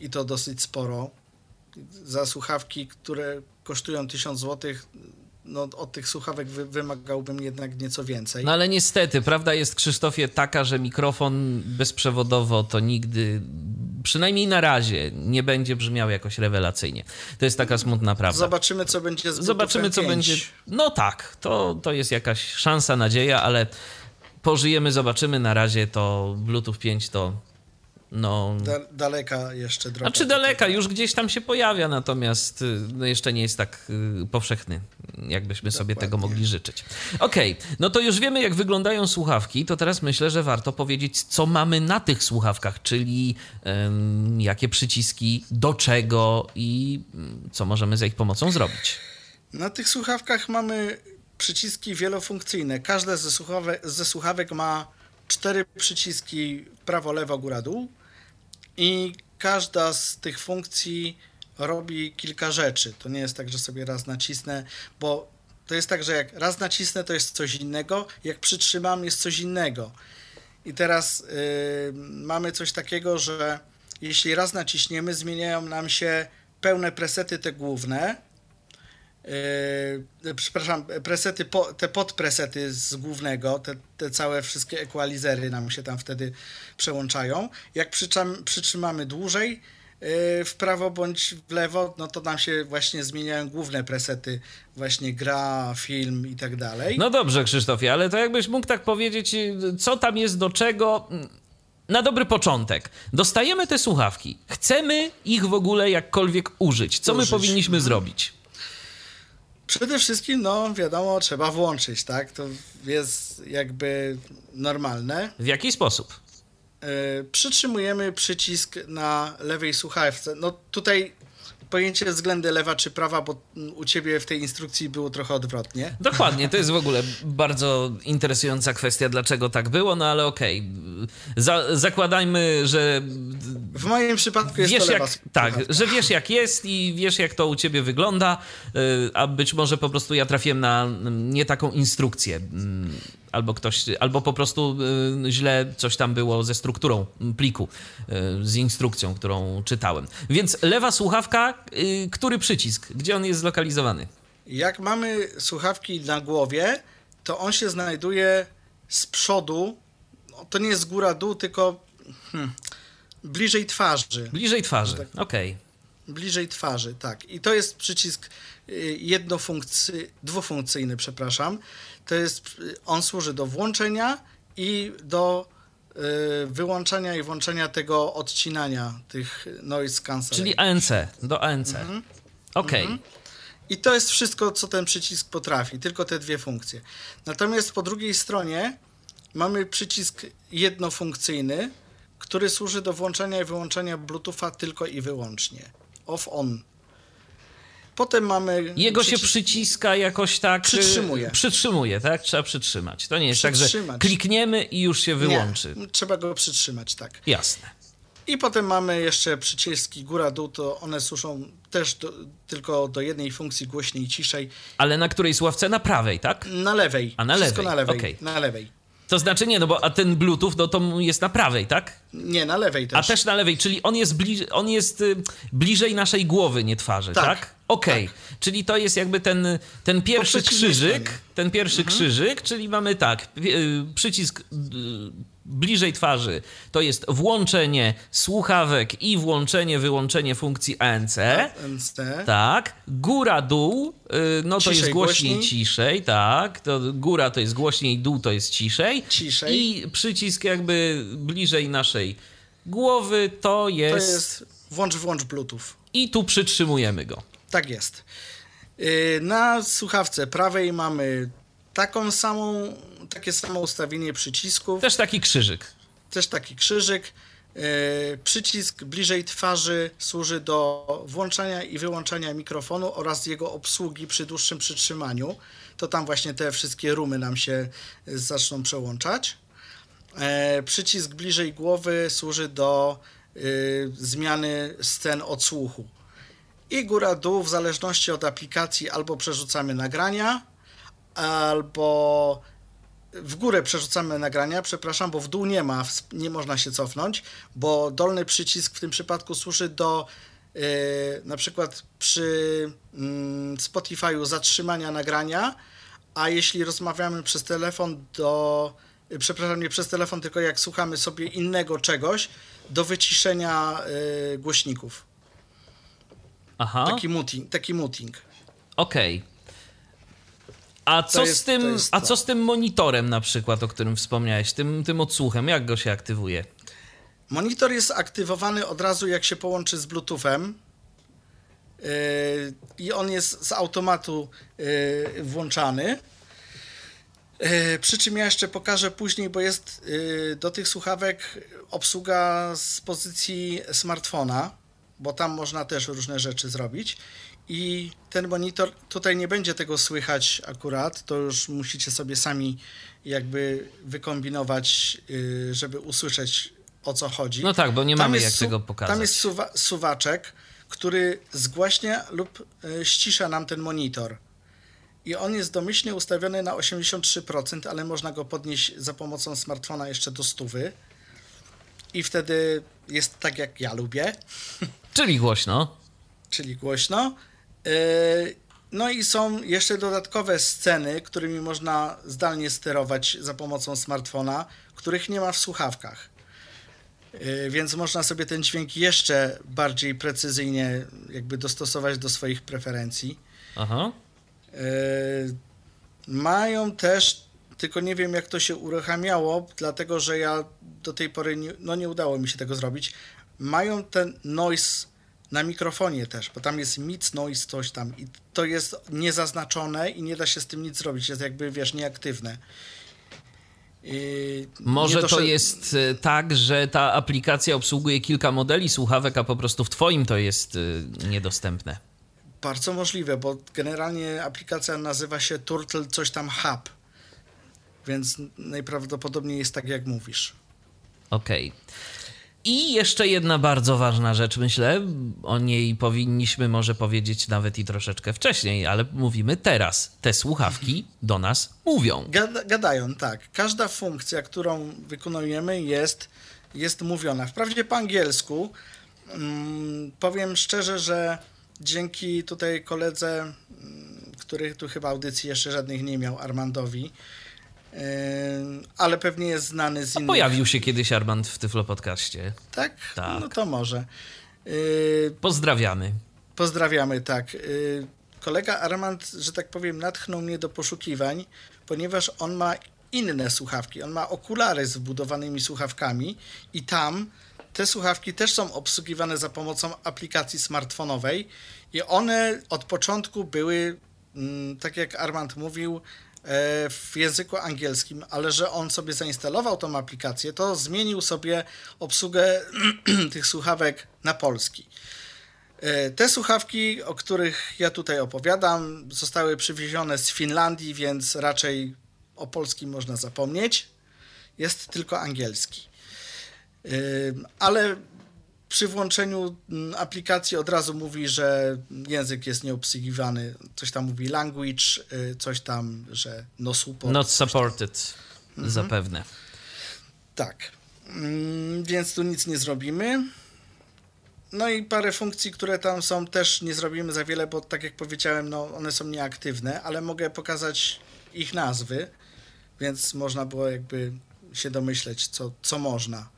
I to dosyć sporo. Za słuchawki, które kosztują 1000 zł, no, od tych słuchawek wy, wymagałbym jednak nieco więcej. No ale niestety, prawda jest, Krzysztofie, taka, że mikrofon bezprzewodowo to nigdy, przynajmniej na razie, nie będzie brzmiał jakoś rewelacyjnie. To jest taka smutna prawda. Zobaczymy, co będzie z Zobaczymy, co 5. będzie. No tak, to, to jest jakaś szansa, nadzieja, ale pożyjemy, zobaczymy. Na razie to Bluetooth 5 to no... Da, daleka jeszcze droga. A czy daleka, już gdzieś tam się pojawia, natomiast y, no jeszcze nie jest tak y, powszechny, jakbyśmy Dokładnie. sobie tego mogli życzyć. Okej, okay, no to już wiemy, jak wyglądają słuchawki, to teraz myślę, że warto powiedzieć, co mamy na tych słuchawkach, czyli um, jakie przyciski, do czego i mm, co możemy za ich pomocą zrobić. Na tych słuchawkach mamy przyciski wielofunkcyjne. Każde ze, słuchawek, ze słuchawek ma cztery przyciski prawo, lewo, góra, dół i każda z tych funkcji robi kilka rzeczy. To nie jest tak, że sobie raz nacisnę, bo to jest tak, że jak raz nacisnę, to jest coś innego, jak przytrzymam, jest coś innego. I teraz yy, mamy coś takiego, że jeśli raz naciśniemy, zmieniają nam się pełne presety te główne, Yy, przepraszam, presety, po, te podpresety z głównego, te, te całe wszystkie equalizery nam się tam wtedy przełączają. Jak przyczam, przytrzymamy dłużej yy, w prawo bądź w lewo, no to nam się właśnie zmieniają główne presety, właśnie gra, film i tak dalej. No dobrze, Krzysztofie, ale to jakbyś mógł tak powiedzieć, co tam jest do czego na dobry początek. Dostajemy te słuchawki. Chcemy ich w ogóle jakkolwiek użyć. Co użyć. my powinniśmy zrobić? Przede wszystkim, no wiadomo, trzeba włączyć, tak? To jest jakby normalne. W jaki sposób? Yy, przytrzymujemy przycisk na lewej słuchawce. No tutaj pojęcie względy lewa czy prawa, bo u ciebie w tej instrukcji było trochę odwrotnie. Dokładnie, to jest w ogóle bardzo interesująca kwestia, dlaczego tak było, no ale okej. Okay. Za, zakładajmy, że. W moim przypadku jest wiesz to lewa jak, Tak, że wiesz jak jest i wiesz jak to u ciebie wygląda, y, a być może po prostu ja trafiłem na nie taką instrukcję mm, albo ktoś, albo po prostu y, źle coś tam było ze strukturą pliku, y, z instrukcją, którą czytałem. Więc lewa słuchawka, y, który przycisk? Gdzie on jest zlokalizowany? Jak mamy słuchawki na głowie, to on się znajduje z przodu. No, to nie jest góra dół, tylko hmm, bliżej twarzy. Bliżej twarzy, tak, okej. Okay. Bliżej twarzy, tak. I to jest przycisk jednofunkcyjny, dwufunkcyjny, przepraszam to jest, on służy do włączenia i do y, wyłączania i włączenia tego odcinania tych noise cancellation. Czyli ANC, do ANC. Mhm. Okay. Mhm. I to jest wszystko, co ten przycisk potrafi, tylko te dwie funkcje. Natomiast po drugiej stronie mamy przycisk jednofunkcyjny, który służy do włączania i wyłączania Bluetootha tylko i wyłącznie. Off-on. Potem mamy. Jego przycis... się przyciska jakoś tak. Y, przytrzymuje. Przytrzymuje, tak? Trzeba przytrzymać. To nie jest tak, że klikniemy i już się wyłączy. Nie, trzeba go przytrzymać, tak. Jasne. I potem mamy jeszcze przyciski góra-dół, to one służą też do, tylko do jednej funkcji głośniej, ciszej. Ale na której sławce? Na prawej, tak? Na lewej. A na Wszystko lewej. na lewej. Okay. Na lewej. To znaczy nie, no bo a ten Bluetooth no to jest na prawej, tak? Nie, na lewej też. A też na lewej, czyli on jest, bliż, on jest y, bliżej naszej głowy, nie twarzy, tak? tak? Okej, okay. tak. czyli to jest jakby ten, ten pierwszy krzyżyk, ten pierwszy mhm. krzyżyk, czyli mamy tak, y, przycisk y, bliżej twarzy to jest włączenie słuchawek i włączenie, wyłączenie funkcji ANC. ANC. Tak. Góra, dół, no to jest głośniej, głośniej, ciszej, tak. To góra to jest głośniej, dół to jest ciszej. Ciszej. I przycisk jakby bliżej naszej głowy to jest... To jest włącz, włącz Bluetooth. I tu przytrzymujemy go. Tak jest. Y, na słuchawce prawej mamy taką samą, takie samo ustawienie przycisków. Też taki krzyżyk. Też taki krzyżyk. Y, przycisk bliżej twarzy służy do włączania i wyłączania mikrofonu oraz jego obsługi przy dłuższym przytrzymaniu. To tam właśnie te wszystkie rumy nam się zaczną przełączać. Y, przycisk bliżej głowy służy do zmiany scen odsłuchu i góra-dół w zależności od aplikacji albo przerzucamy nagrania, albo w górę przerzucamy nagrania, przepraszam, bo w dół nie ma, nie można się cofnąć, bo dolny przycisk w tym przypadku służy do yy, na przykład przy yy, Spotify'u zatrzymania nagrania, a jeśli rozmawiamy przez telefon do yy, przepraszam, nie przez telefon, tylko jak słuchamy sobie innego czegoś, do wyciszenia y, głośników. Aha. Taki muting. Taki muting. Okej. Okay. A co, jest, z tym, a co z tym monitorem na przykład, o którym wspomniałeś, tym, tym odsłuchem, jak go się aktywuje? Monitor jest aktywowany od razu jak się połączy z Bluetoothem yy, i on jest z automatu yy, włączany. Yy, przy czym ja jeszcze pokażę później, bo jest do tych słuchawek obsługa z pozycji smartfona bo tam można też różne rzeczy zrobić. I ten monitor, tutaj nie będzie tego słychać akurat, to już musicie sobie sami jakby wykombinować, y, żeby usłyszeć o co chodzi. No tak, bo nie Tam mamy jak tego pokazać. Tam jest suwa- suwaczek, który zgłaśnia lub y, ścisza nam ten monitor. I on jest domyślnie ustawiony na 83%, ale można go podnieść za pomocą smartfona jeszcze do 100. I wtedy jest tak, jak ja lubię, Czyli głośno. czyli głośno. Y, No i są jeszcze dodatkowe sceny, którymi można zdalnie sterować za pomocą smartfona, których nie ma w słuchawkach. Y, Więc można sobie ten dźwięk jeszcze bardziej precyzyjnie jakby dostosować do swoich preferencji. Aha. Y, Mają też, tylko nie wiem jak to się uruchamiało, dlatego że ja do tej pory nie, no nie udało mi się tego zrobić. Mają ten noise na mikrofonie też, bo tam jest mid noise coś tam i to jest niezaznaczone i nie da się z tym nic zrobić, jest jakby wiesz nieaktywne. I Może to jest e, tak, że ta aplikacja obsługuje kilka modeli słuchawek, a po prostu w twoim to jest e, niedostępne. Bardzo możliwe, bo generalnie aplikacja nazywa się Turtle coś tam Hub, więc najprawdopodobniej jest tak jak mówisz. Okej. I jeszcze jedna bardzo ważna rzecz, myślę. O niej powinniśmy może powiedzieć nawet i troszeczkę wcześniej, ale mówimy teraz. Te słuchawki do nas mówią. Gada, gadają, tak. Każda funkcja, którą wykonujemy, jest, jest mówiona. Wprawdzie po angielsku. Mm, powiem szczerze, że dzięki tutaj koledze, mm, który tu chyba audycji jeszcze żadnych nie miał, Armandowi, ale pewnie jest znany z innych. Pojawił się kiedyś Armand w Tyflo Podcaście. Tak? Tak. No to może. Yy, Pozdrawiamy. Pozdrawiamy, tak. Y, Kolega Armand, że tak powiem, natchnął mnie do poszukiwań, ponieważ on ma inne słuchawki. On ma okulary z wbudowanymi słuchawkami i tam te słuchawki też są obsługiwane za pomocą aplikacji smartfonowej i one od początku były, mm, tak jak Armand mówił, w języku angielskim, ale że on sobie zainstalował tą aplikację, to zmienił sobie obsługę tych słuchawek na polski. E, Te słuchawki, o których ja tutaj opowiadam, zostały przywiezione z Finlandii, więc raczej o polskim można zapomnieć. Jest tylko angielski. E, Ale przy włączeniu mm, aplikacji od razu mówi, że język jest nieobsługiwany. Coś tam mówi language, e, coś tam, że no support. Not supported. Zapewne. Tak. Mm, Więc tu nic nie zrobimy. No i parę funkcji, które tam są, też nie zrobimy za wiele, bo tak jak powiedziałem, no one są nieaktywne, ale mogę pokazać ich nazwy, więc można było jakby się domyśleć, co, co można.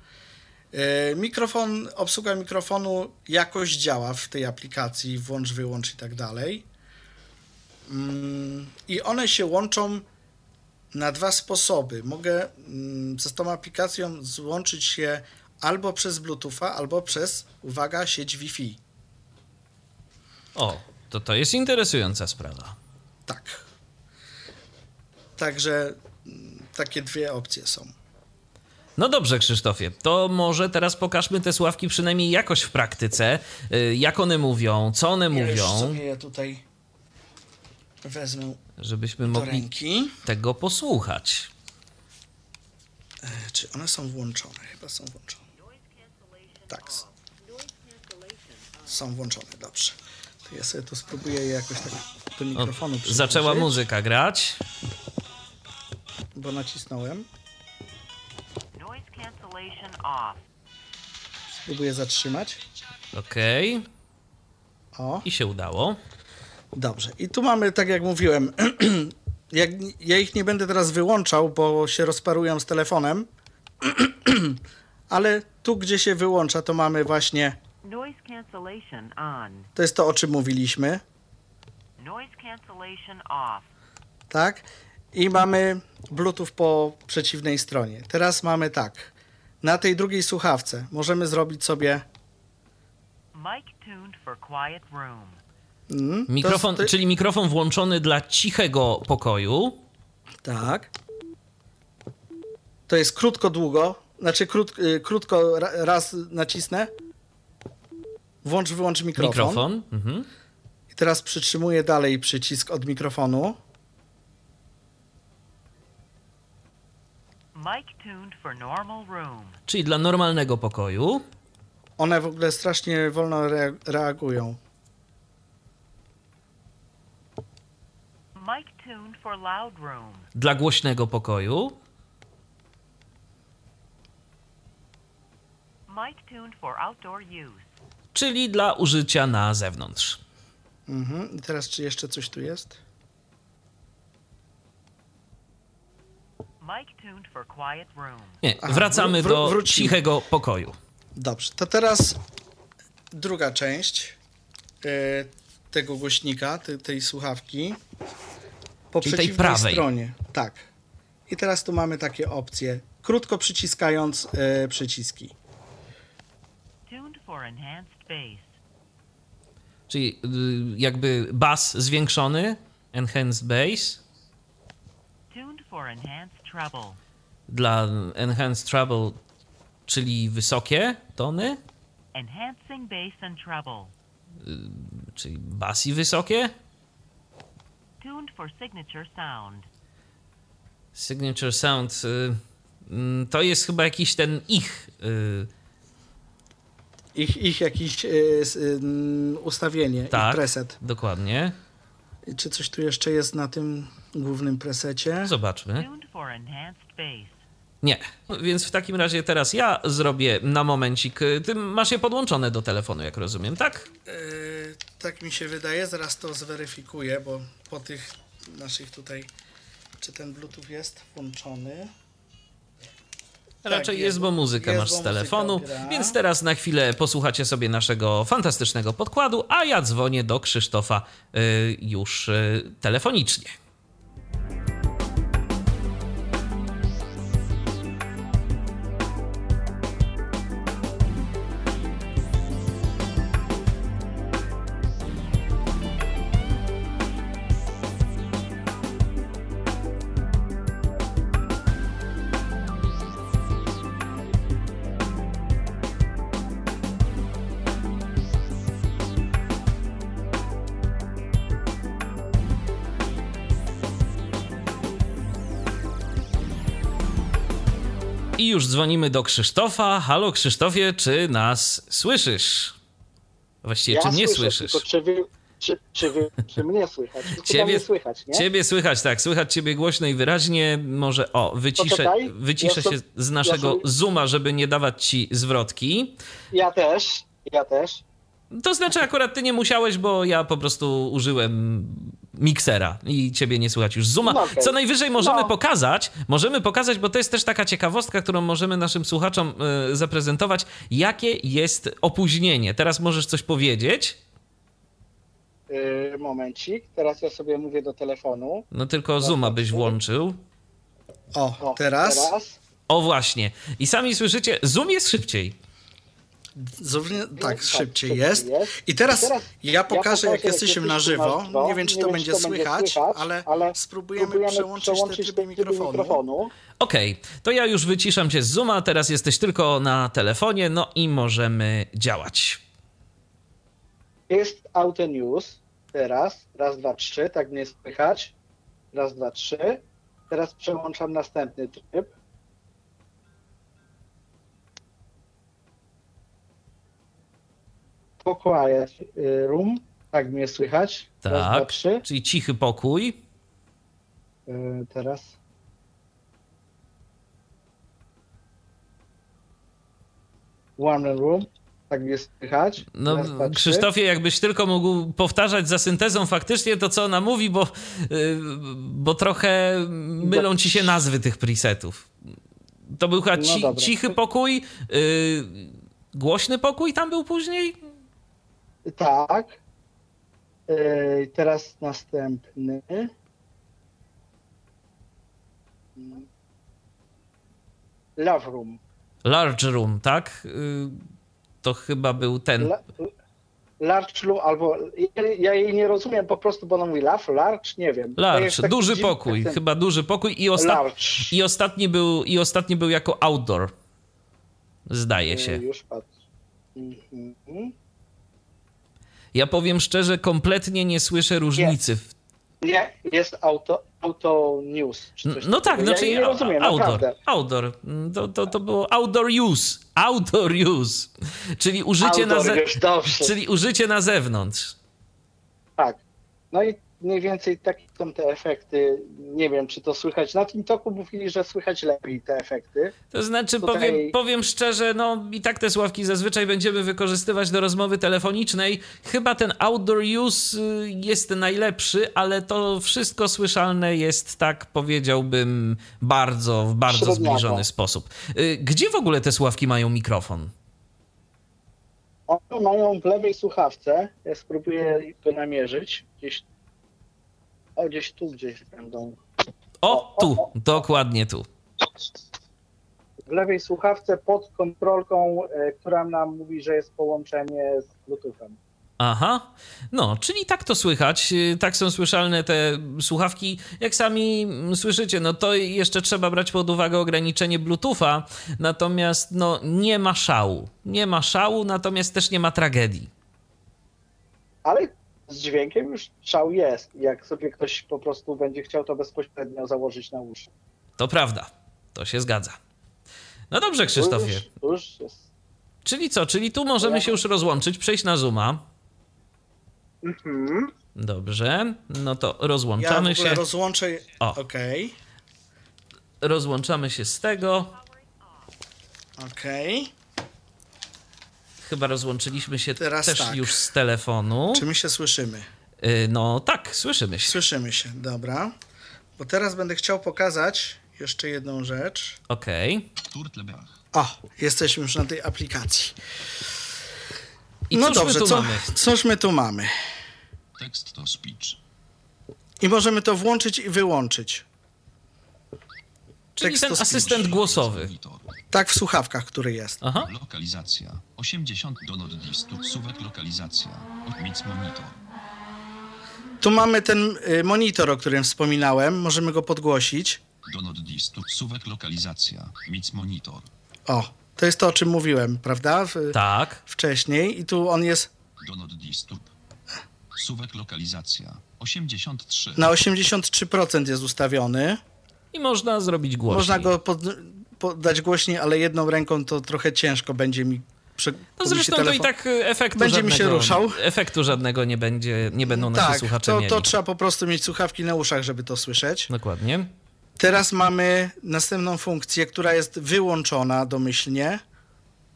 E, Mikrofon, obsługa mikrofonu jakoś działa w tej aplikacji, włącz, wyłącz i tak dalej. Mm, I one się łączą na dwa sposoby. Mogę mm, z tą aplikacją złączyć się albo przez Bluetootha, albo przez, uwaga, sieć Wi-Fi. O, to to jest interesująca sprawa. Tak. Także mm, takie dwie opcje są. No dobrze, Krzysztofie, to może teraz pokażmy te sławki przynajmniej jakoś w praktyce. Y, Jak one mówią, co one Ja mówią, sobie je tutaj wezmę żebyśmy mogli ręki. tego posłuchać. E, Czy one są włączone? Chyba są włączone. Tak. Są włączone, dobrze. To ja sobie tu spróbuję jakoś tak do O, mikrofonu zaczęła przybliżyć, muzyka grać. Bo nacisnąłem. Spróbuję zatrzymać. Okej, O. i się udało. Dobrze. I tu mamy, tak jak mówiłem, jak, ja ich nie będę teraz wyłączał, bo się rozparują z telefonem, ale tu, gdzie się wyłącza, to mamy właśnie, Noise cancellation on. to jest to, o czym mówiliśmy, Noise cancellation off. tak? I mamy Bluetooth po przeciwnej stronie. Teraz mamy tak, na tej drugiej słuchawce możemy zrobić sobie Mic tuned for quiet room. mm, Mikrofon, jest- czyli mikrofon włączony dla cichego pokoju. Tak. To jest krótko, długo. Znaczy krót, y, krótko ra, raz nacisnę. Włącz, wyłącz mikrofon. Mikrofon. Mhm. I teraz przytrzymuję dalej przycisk od mikrofonu. Czyli dla normalnego pokoju. One w ogóle strasznie wolno rea- reagują. Mic tuned for loud room. Dla głośnego pokoju. Mic tuned for outdoor use. Czyli dla użycia na zewnątrz. Mhm. I teraz czy jeszcze coś tu jest? Mic tuned for quiet room. Nie, Aha, wracamy wró- do wrócimy. cichego pokoju. Dobrze, to teraz druga część e, tego głośnika, te, tej słuchawki. Po Czyli tej przeciwnej prawej. stronie. Tak. I teraz tu mamy takie opcje. Krótko przyciskając e, przyciski. Tuned for enhanced bass. Czyli y, jakby bas zwiększony, enhanced bass. Tuned for enhanced. Dla enhanced treble, czyli wysokie tony, Enhancing bass and treble. czyli bas i wysokie. Tuned for signature sound. Signature sound y, mm, to jest chyba jakiś ten ich. y, Ich, ich jakiś e, s, ym, ustawienie, Tak. ich preset. Dokładnie. Czy coś tu jeszcze jest na tym głównym presecie? Zobaczmy. Tuned for enhanced bass. Nie. Więc w takim razie teraz ja zrobię na momencik. Ty masz je podłączone do telefonu, jak rozumiem, tak? E, tak mi się wydaje, zaraz to zweryfikuję, bo po tych naszych tutaj, czy ten Bluetooth jest włączony? Raczej jest, jest, bo muzykę jest, masz bo z telefonu. gra. Więc teraz na chwilę posłuchacie sobie naszego fantastycznego podkładu, a ja dzwonię do Krzysztofa y, już y, telefonicznie. I już dzwonimy do Krzysztofa. Halo Krzysztofie, czy nas słyszysz? Właściwie, czy mnie słyszę, słyszysz? Tylko czy, wy, czy, czy, wy, czy mnie słychać? Ciebie- mnie słychać, nie? Ciebie słychać, tak, słychać ciebie głośno i wyraźnie. Może o, wyciszę, Poczekaj, wyciszę ja so- się z naszego ja Zooma, żeby nie dawać ci zwrotki. Ja też, ja też. To znaczy, akurat ty nie musiałeś, bo ja po prostu użyłem miksera i ciebie nie słychać już z Zooma. No okej. Co najwyżej możemy No. pokazać, możemy pokazać, bo to jest też taka ciekawostka, którą możemy naszym słuchaczom y, zaprezentować, jakie jest opóźnienie. Teraz możesz coś powiedzieć, Yy, momencik, teraz ja sobie mówię do telefonu. no tylko Zooma byś włączył. O, O, teraz, teraz. O właśnie. I sami słyszycie, Zoom jest szybciej. Zupełnie, tak, tak, szybciej szybciej jest. jest. I teraz, I teraz ja pokażę, jak jesteśmy na żywo. żywo. Nie wiem, czy to będzie słychać, ale spróbujemy przełączyć te tryby mikrofonu. Okej, to ja już wyciszam cię z Zooma, teraz jesteś tylko na telefonie, no i możemy działać. Jest Auto News. Teraz. Raz, dwa, trzy. Tak mnie słychać. Raz, dwa, trzy. Teraz przełączam następny tryb. Quiet y, Room. Tak mnie słychać. Raz, dwa, Tak, trzy. czyli cichy pokój. Y, Teraz. Warm Room. Tak mnie słychać. No, Raz, dwa. Krzysztofie, jakbyś tylko mógł powtarzać za syntezą faktycznie to, co ona mówi, bo, yy, bo trochę mylą ci się nazwy tych presetów. To był chyba No ci, dobra. cichy pokój, yy, głośny pokój tam był później? Tak. Yy, teraz następny. Love Room. Large room, tak? Yy, to chyba był ten. La, large Room albo. Ja, jej nie rozumiem po prostu, bo ona mówi love, large, nie wiem. Large, duży pokój, akcent. chyba duży pokój i, osta- i, ostatni był, i ostatni był jako outdoor. Zdaje Yy, się. Już patrz. Mhm. Ja powiem szczerze, kompletnie nie słyszę różnicy w, Nie, jest auto, auto news. No tak, takiego. znaczy ja rozumiem, outdoor. naprawdę. Outdoor. To, to, to było outdoor use. Outdoor use. Czyli użycie, na, Outdoor ze... już, dobrze. Czyli użycie na zewnątrz. Tak. No i mniej więcej takie są te efekty. Nie wiem, czy to słychać. Na TikToku mówili, że słychać lepiej te efekty. To znaczy, Tutaj- powiem, powiem szczerze, no i tak te sławki zazwyczaj będziemy wykorzystywać do rozmowy telefonicznej. Chyba ten outdoor use y, jest najlepszy, ale to wszystko słyszalne jest, tak powiedziałbym, bardzo, w bardzo Średniawo. zbliżony sposób. Y, Gdzie w ogóle te sławki mają mikrofon? One mają w lewej słuchawce. Ja spróbuję go namierzyć. Gdzieś. O, gdzieś tu gdzieś będą. O, tu, dokładnie tu. W lewej słuchawce pod kontrolką, e, która nam mówi, że jest połączenie z Bluetoothem. Aha, no, czyli tak to słychać, y, tak są słyszalne te słuchawki. Jak sami mm, słyszycie, no to jeszcze trzeba brać pod uwagę ograniczenie Bluetootha, natomiast no nie ma szału. Nie ma szału, natomiast też nie ma tragedii. Ale z dźwiękiem już szał jest. Jak sobie ktoś po prostu będzie chciał to bezpośrednio założyć na uszy. To prawda, to się zgadza. No dobrze, Krzysztofie. Już, już jest. Czyli co, czyli tu możemy się już rozłączyć, przejść na Zooma. Mhm. Dobrze, no to Ja w rozłączamy ogóle się. rozłączę. O. Okej, Rozłączamy się z tego. okej. Chyba rozłączyliśmy się Teraz też tak. już z telefonu. Czy my się słyszymy? Y, No tak, słyszymy się. Słyszymy się, dobra. Bo teraz będę chciał pokazać jeszcze jedną rzecz. Okej. Turtlebach. O, jesteśmy już na tej aplikacji. I no cóż dobrze, my tu co, mamy? cóż my tu mamy? Tekst to speech. I możemy to włączyć i wyłączyć. Czyli ten asystent głosowy. Tak w słuchawkach, który jest. Aha. Lokalizacja. 80 do distu. Suwek lokalizacja. Mic monitor. Tu mamy ten y, monitor, o którym wspominałem. Możemy go podgłosić. Do distu. Suwek lokalizacja. Mic monitor. O, to jest to, o czym mówiłem, prawda? W, Tak. Wcześniej. I tu on jest Do distu. Suwek lokalizacja. 83. na 83% jest ustawiony. I można zrobić głośniej. Można go pod, podać głośniej, ale jedną ręką to trochę ciężko będzie mi prze, No zresztą to i tak y, efektu Będzie mi żadnego, się ruszał. Efektu żadnego nie będzie, nie będą nasi Tak, słuchacze to, mieli. to trzeba po prostu mieć słuchawki na uszach, żeby to słyszeć. Dokładnie. Teraz mamy następną funkcję, która jest wyłączona domyślnie.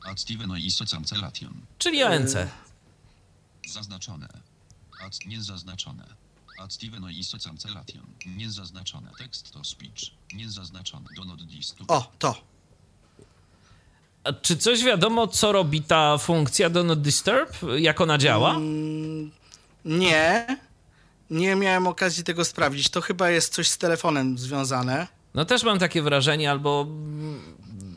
Ad i. Czyli ANC. Zaznaczone. Ad niezaznaczone. Ad i Socancelation. Niezaznaczone. Tekst to speech. Niezaznaczone. Do distu. O, to. A czy coś wiadomo, co robi ta funkcja do not disturb? Jak ona działa? Mm, Nie. Nie miałem okazji tego sprawdzić. To chyba jest coś z telefonem związane. No też mam takie wrażenie, albo,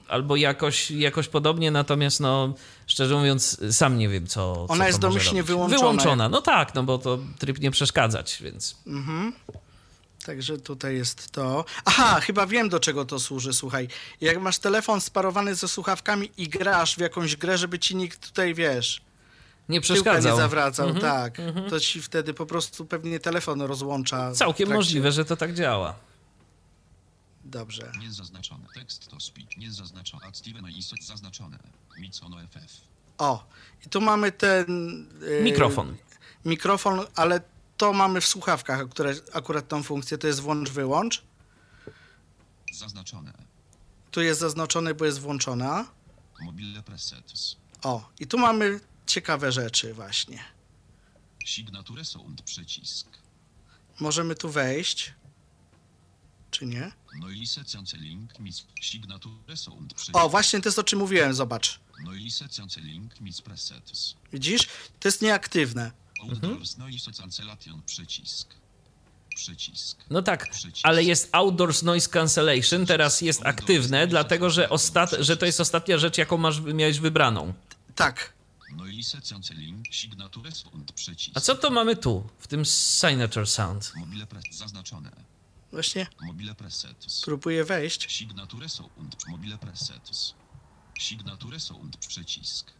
albo jakoś, jakoś podobnie, natomiast no szczerze mówiąc sam nie wiem, co co Ona to jest domyślnie robić. wyłączona. Wyłączona, no tak, no bo to tryb nie przeszkadzać, więc... Także tutaj jest to. Aha, chyba wiem do czego to służy, słuchaj. Jak masz telefon sparowany ze słuchawkami i grasz w jakąś grę, żeby ci nikt tutaj, wiesz, Nie tyłka nie przeszkadzał. zawracał, Mhm, tak. To ci wtedy po prostu pewnie telefon rozłącza. Całkiem możliwe, że to tak działa. Dobrze. Niezaznaczone. Tekst to speech. Niezaznaczone. Ad Steven i Soc zaznaczone. Mic ono FF. O, i tu mamy ten... yy, Mikrofon. Mikrofon, ale to mamy w słuchawkach, które akurat tą funkcję, to jest włącz-wyłącz. Zaznaczone. Tu jest zaznaczone, bo jest włączona. Mobile presets. O, i tu mamy ciekawe rzeczy właśnie. Signature sound przycisk. Możemy tu wejść. Czy nie? Noise cancelling mic. Signature sound przycisk. O, właśnie to jest o czym mówiłem, zobacz. Presets. Widzisz? To jest nieaktywne. Outdoors noise cancellation przycisk. Przycisk. No tak, Przycisk. ale jest Outdoors Noise Cancellation, teraz jest aktywne, dlatego że, ostat... że to jest ostatnia rzecz, jaką masz, miałeś wybraną. Tak. Noise cancelling signature sound przycisk. A co to mamy tu, w tym Signature Sound? Zaznaczone. Właśnie Mobile presets. próbuję wejść. Signature sound mobile presets. Signature sound przycisk.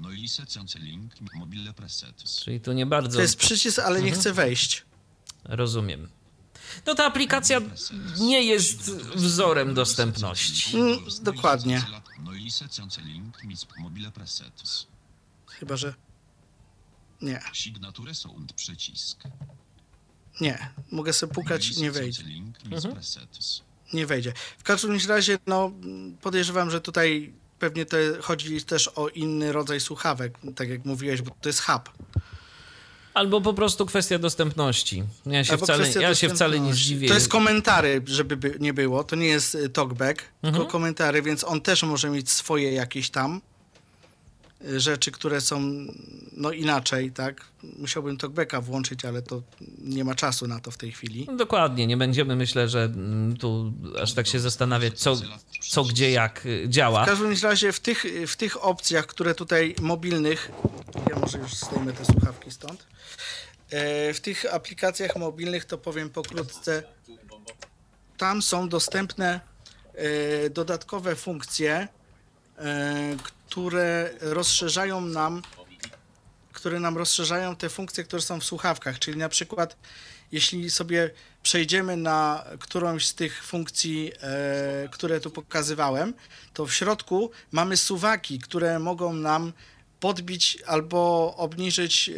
Noise cancelling mobile presets. Czyli tu nie bardzo... To jest przycisk, ale nie chcę wejść. Rozumiem. No ta aplikacja nie jest wzorem dostępności. Mm, dokładnie. Mis mobile presets. Chyba, że... Nie, Signature sound przycisk. Nie. Mogę sobie pukać, nie wejdzie. Presets. Nie wejdzie. W każdym razie, no, podejrzewam, że tutaj pewnie to chodzi też o inny rodzaj słuchawek, tak jak mówiłeś, bo to jest hub. Albo po prostu kwestia dostępności. Ja się, Albo wcale, kwestia ja się wcale nie zdziwię. To jest komentary, żeby by nie było. To nie jest y, talkback, Mhm. tylko komentary, więc on też może mieć swoje jakieś tam rzeczy, które są no inaczej, tak? Musiałbym talkbacka włączyć, ale to nie ma czasu na to w tej chwili. No Dokładnie, nie będziemy myślę, że mm, tu aż tak się zastanawiać, co, co gdzie, jak y, działa. W każdym razie w tych, w tych opcjach, które tutaj mobilnych, ja może już zdejmę te słuchawki stąd, e, w tych aplikacjach mobilnych to powiem pokrótce, tam są dostępne e, dodatkowe funkcje, e, które rozszerzają nam które nam rozszerzają te funkcje, które są w słuchawkach, czyli na przykład jeśli sobie przejdziemy na którąś z tych funkcji, e, które tu pokazywałem, to w środku mamy suwaki, które mogą nam podbić albo obniżyć e,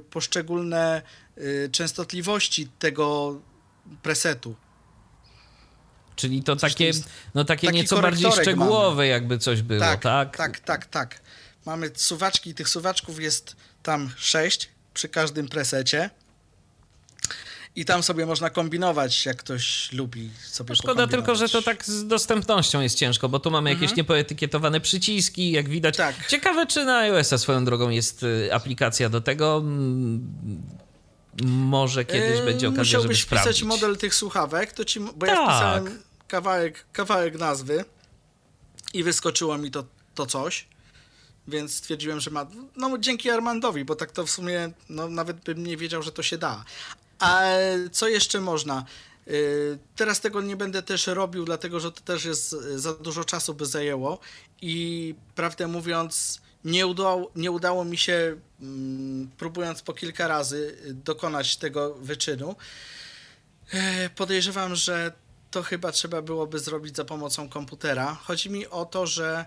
poszczególne e, częstotliwości tego presetu. Czyli to takie, jest no takie taki nieco bardziej szczegółowe, jakby coś było, tak? tak, tak, tak, tak. Mamy suwaczki, tych suwaczków jest tam sześć przy każdym presecie. I tam sobie można kombinować, jak ktoś lubi sobie No Szkoda tylko, że to tak z dostępnością jest ciężko, bo tu mamy jakieś niepoetykietowane przyciski, jak widać. Mhm. Tak. Ciekawe, czy na iOS-a swoją drogą jest y, aplikacja do tego. Może kiedyś Yy, będzie okazja, żeby Musiałbyś wpisać sprawdzić. model tych słuchawek, to ci, bo ja Tak. wpisałem kawałek, kawałek nazwy i wyskoczyło mi to, to coś, więc stwierdziłem, że ma, no dzięki Armandowi, bo tak to w sumie, no nawet bym nie wiedział, że to się da. A co jeszcze można? Yy, Teraz tego nie będę też robił, dlatego że to też jest za dużo czasu by zajęło i prawdę mówiąc nie udało, nie udało mi się, mm, próbując po kilka razy, yy, dokonać tego wyczynu. E, Podejrzewam, że to chyba trzeba byłoby zrobić za pomocą komputera. Chodzi mi o to, że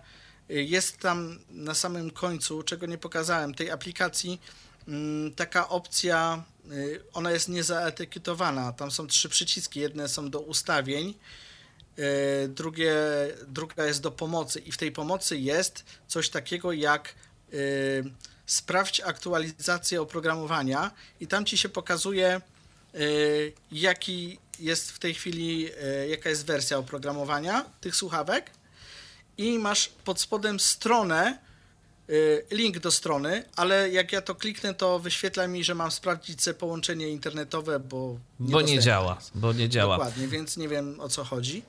y, jest tam na samym końcu, czego nie pokazałem, tej aplikacji mm, taka opcja, y, ona jest niezaetykietowana. Tam są trzy przyciski. Jedne są do ustawień, y, drugie, druga jest do pomocy. I w tej pomocy jest coś takiego jak y, sprawdź aktualizację oprogramowania i tam ci się pokazuje y, jaki jest w tej chwili, jaka jest wersja oprogramowania tych słuchawek. I masz pod spodem stronę, link do strony, ale jak ja to kliknę, to wyświetla mi, że mam sprawdzić sobie połączenie internetowe, bo Bo nie działa, bo nie działa. Dokładnie, więc nie wiem o co chodzi.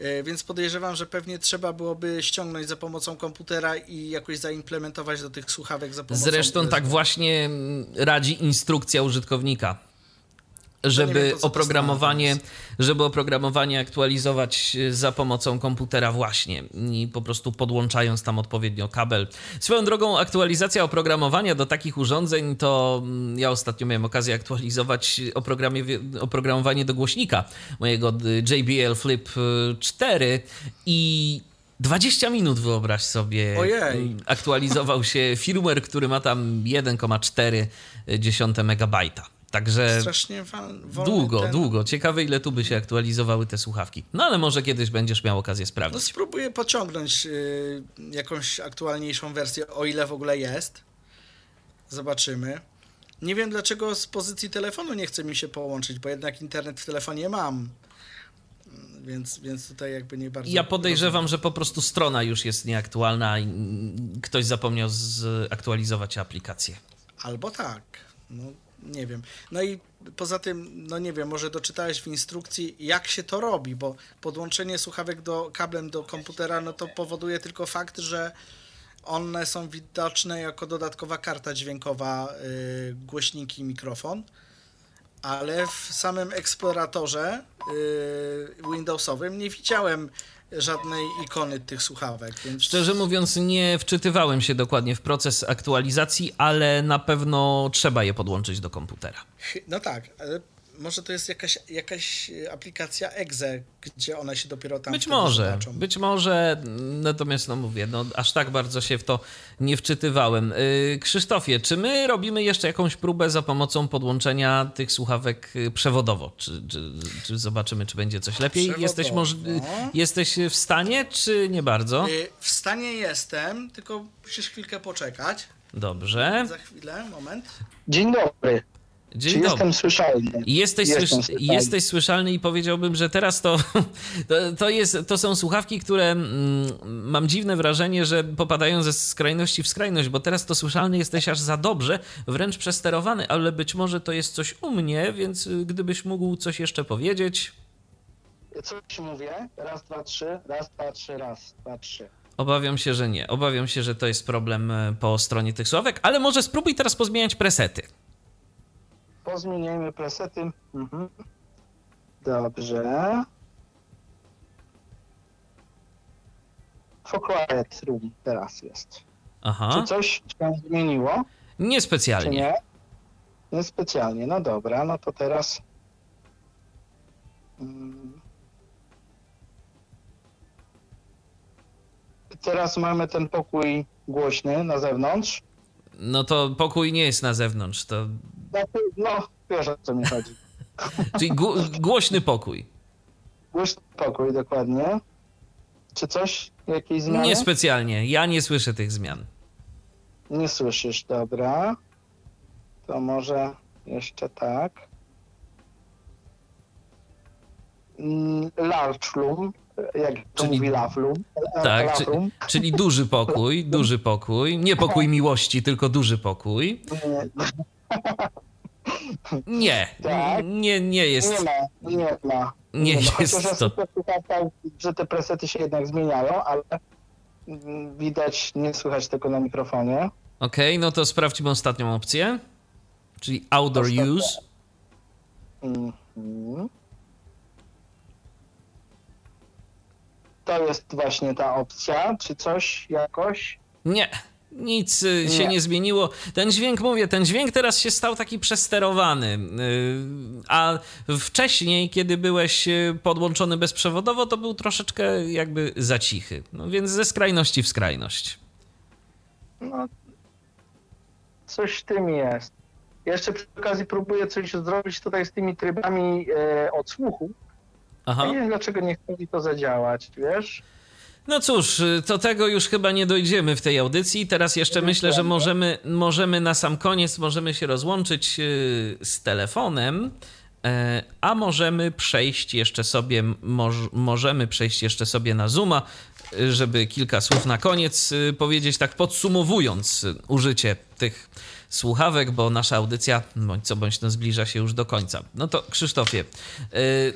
Y, Więc podejrzewam, że pewnie trzeba byłoby ściągnąć za pomocą komputera i jakoś zaimplementować do tych słuchawek za pomocą Zresztą tak właśnie radzi instrukcja użytkownika. Żeby to oprogramowanie, żeby oprogramowanie aktualizować y, za pomocą komputera właśnie i po prostu podłączając tam odpowiednio kabel. Swoją drogą aktualizacja oprogramowania do takich urządzeń to mm, ja ostatnio miałem okazję aktualizować oprogramowanie do głośnika mojego y, JBL Flip y, 4 i 20 minut wyobraź sobie Ojej. mm, aktualizował się firmware, który ma tam 1,4 megabajta. Także Strasznie długo, ten... długo. Ciekawe, ile tu by się aktualizowały te słuchawki. No ale może kiedyś będziesz miał okazję No sprawdzić. spróbuję pociągnąć y, jakąś aktualniejszą wersję, o ile w ogóle jest. Zobaczymy. Nie wiem dlaczego z pozycji telefonu nie chce mi się połączyć, bo jednak internet w telefonie mam. Mm, Więc, więc tutaj jakby nie bardzo. Ja podejrzewam, że po prostu strona już jest nieaktualna i ktoś zapomniał zaktualizować aplikację. Albo tak. No, nie wiem. No i poza tym, no nie wiem, może doczytałeś w instrukcji, jak się to robi, bo podłączenie słuchawek do kablem do komputera, no to powoduje tylko fakt, że one są widoczne jako dodatkowa karta dźwiękowa, y, głośniki mikrofon, ale w samym eksploratorze y, Windowsowym nie widziałem żadnej ikony tych słuchawek, więc Szczerze mówiąc, nie wczytywałem się dokładnie w proces aktualizacji, ale na pewno trzeba je podłączyć do komputera. No tak, ale może to jest jakaś, jakaś aplikacja EXE, gdzie one się dopiero tam Być może, zobaczą. być może, natomiast no mówię, no aż tak bardzo się w to nie wczytywałem. Yy, Krzysztofie, czy my robimy jeszcze jakąś próbę za pomocą podłączenia tych słuchawek y, przewodowo? Czy, czy, czy zobaczymy, czy będzie coś lepiej? Jesteś, moż- Przewodowo. jesteś w stanie, czy nie bardzo? W stanie jestem, tylko musisz chwilkę poczekać. Dobrze. Za chwilę, moment. Dzień dobry. Dzień Czy dobry. jestem słyszalny? Jesteś, Jestem słysz- słyszalny. jesteś słyszalny i powiedziałbym, że teraz to, to, to, jest, to są słuchawki, które mm, mam dziwne wrażenie, że popadają ze skrajności w skrajność, bo teraz to słyszalny jesteś aż za dobrze, wręcz przesterowany, ale być może to jest coś u mnie, więc y, gdybyś mógł coś jeszcze powiedzieć. Coś mówię? Raz, dwa, trzy, raz, dwa, trzy, raz, dwa, trzy. Obawiam się, że nie. Obawiam się, że to jest problem e, po stronie tych sławek, ale może spróbuj teraz pozmieniać presety. Pozmieniajmy presety. Mhm. Dobrze. For quiet room teraz jest. Aha, Czy coś się zmieniło? Czy niespecjalnie. nie? Niespecjalnie. No dobra, no to teraz. Mm. Teraz mamy ten pokój głośny na zewnątrz. No to pokój nie jest na zewnątrz, to No, no wiesz o co mi chodzi. czyli głośny pokój. Głośny pokój, dokładnie. Czy coś? Jakieś zmiany? Niespecjalnie. Ja nie słyszę tych zmian. Nie słyszysz, dobra. To może jeszcze tak. Mm, Large room, jak to Czyli- mówi e, Tak, czy, czyli duży pokój, duży pokój. Nie pokój miłości, tylko duży pokój. Nie, Tak. nie, nie jest. Nie ma, nie ma. Nie ma. jest to. że te presety się jednak zmieniają, ale widać, nie słychać tego na mikrofonie. Okej, no to sprawdźmy ostatnią opcję. Czyli outdoor Ostatnia. use. Mhm. To jest właśnie ta opcja, czy coś jakoś? Nie. Nic y, się Nie. nie zmieniło. Ten dźwięk, mówię, ten dźwięk teraz się stał taki przesterowany. y, A wcześniej, kiedy byłeś y, podłączony bezprzewodowo, to był troszeczkę jakby za cichy. No więc ze skrajności w skrajność. No, coś w tym jest. Jeszcze przy okazji próbuję coś zrobić tutaj z tymi trybami e, odsłuchu. Aha. Nie wiem, dlaczego nie chce mi to zadziałać, wiesz? No cóż, y, to tego już chyba nie dojdziemy w tej audycji. Teraz jeszcze myślę, że możemy, możemy na sam koniec możemy się rozłączyć y, z telefonem, e, a możemy przejść jeszcze sobie, moż, możemy przejść jeszcze sobie na Zooma, y, żeby kilka słów na koniec y, powiedzieć, tak podsumowując y, użycie tych słuchawek, bo nasza audycja bądź co bądź no zbliża się już do końca. No to Krzysztofie, y,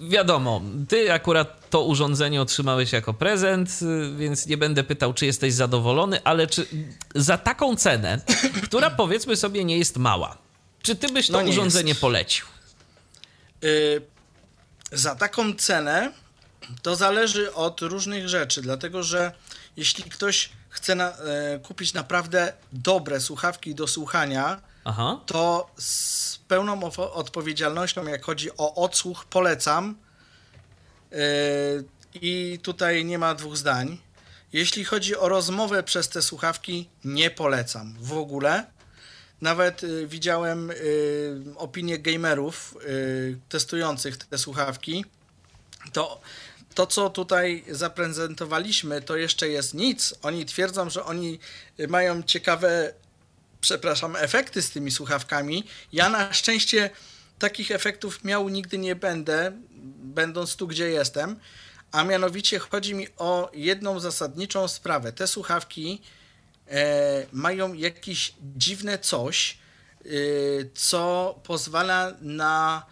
Wiadomo, ty akurat to urządzenie otrzymałeś jako prezent, y, więc nie będę pytał, czy jesteś zadowolony, ale czy za taką cenę, która powiedzmy sobie nie jest mała, czy ty byś to No nie urządzenie jest. polecił? Y, za taką cenę to zależy od różnych rzeczy, dlatego że jeśli ktoś chce na, e, kupić naprawdę dobre słuchawki do słuchania, Aha, to pełną odpowiedzialnością, jak chodzi o odsłuch, polecam. Yy, I tutaj nie ma dwóch zdań. Jeśli chodzi o rozmowę przez te słuchawki, nie polecam w ogóle. Nawet y, widziałem y, opinie gamerów testujących te słuchawki. To, to, co tutaj zaprezentowaliśmy, to jeszcze jest nic. Oni twierdzą, że oni mają ciekawe przepraszam, efekty z tymi słuchawkami. Ja na szczęście takich efektów miał nigdy nie będę, będąc tu, gdzie jestem. A mianowicie chodzi mi o jedną zasadniczą sprawę. Te słuchawki e, mają jakieś dziwne coś, e, co pozwala na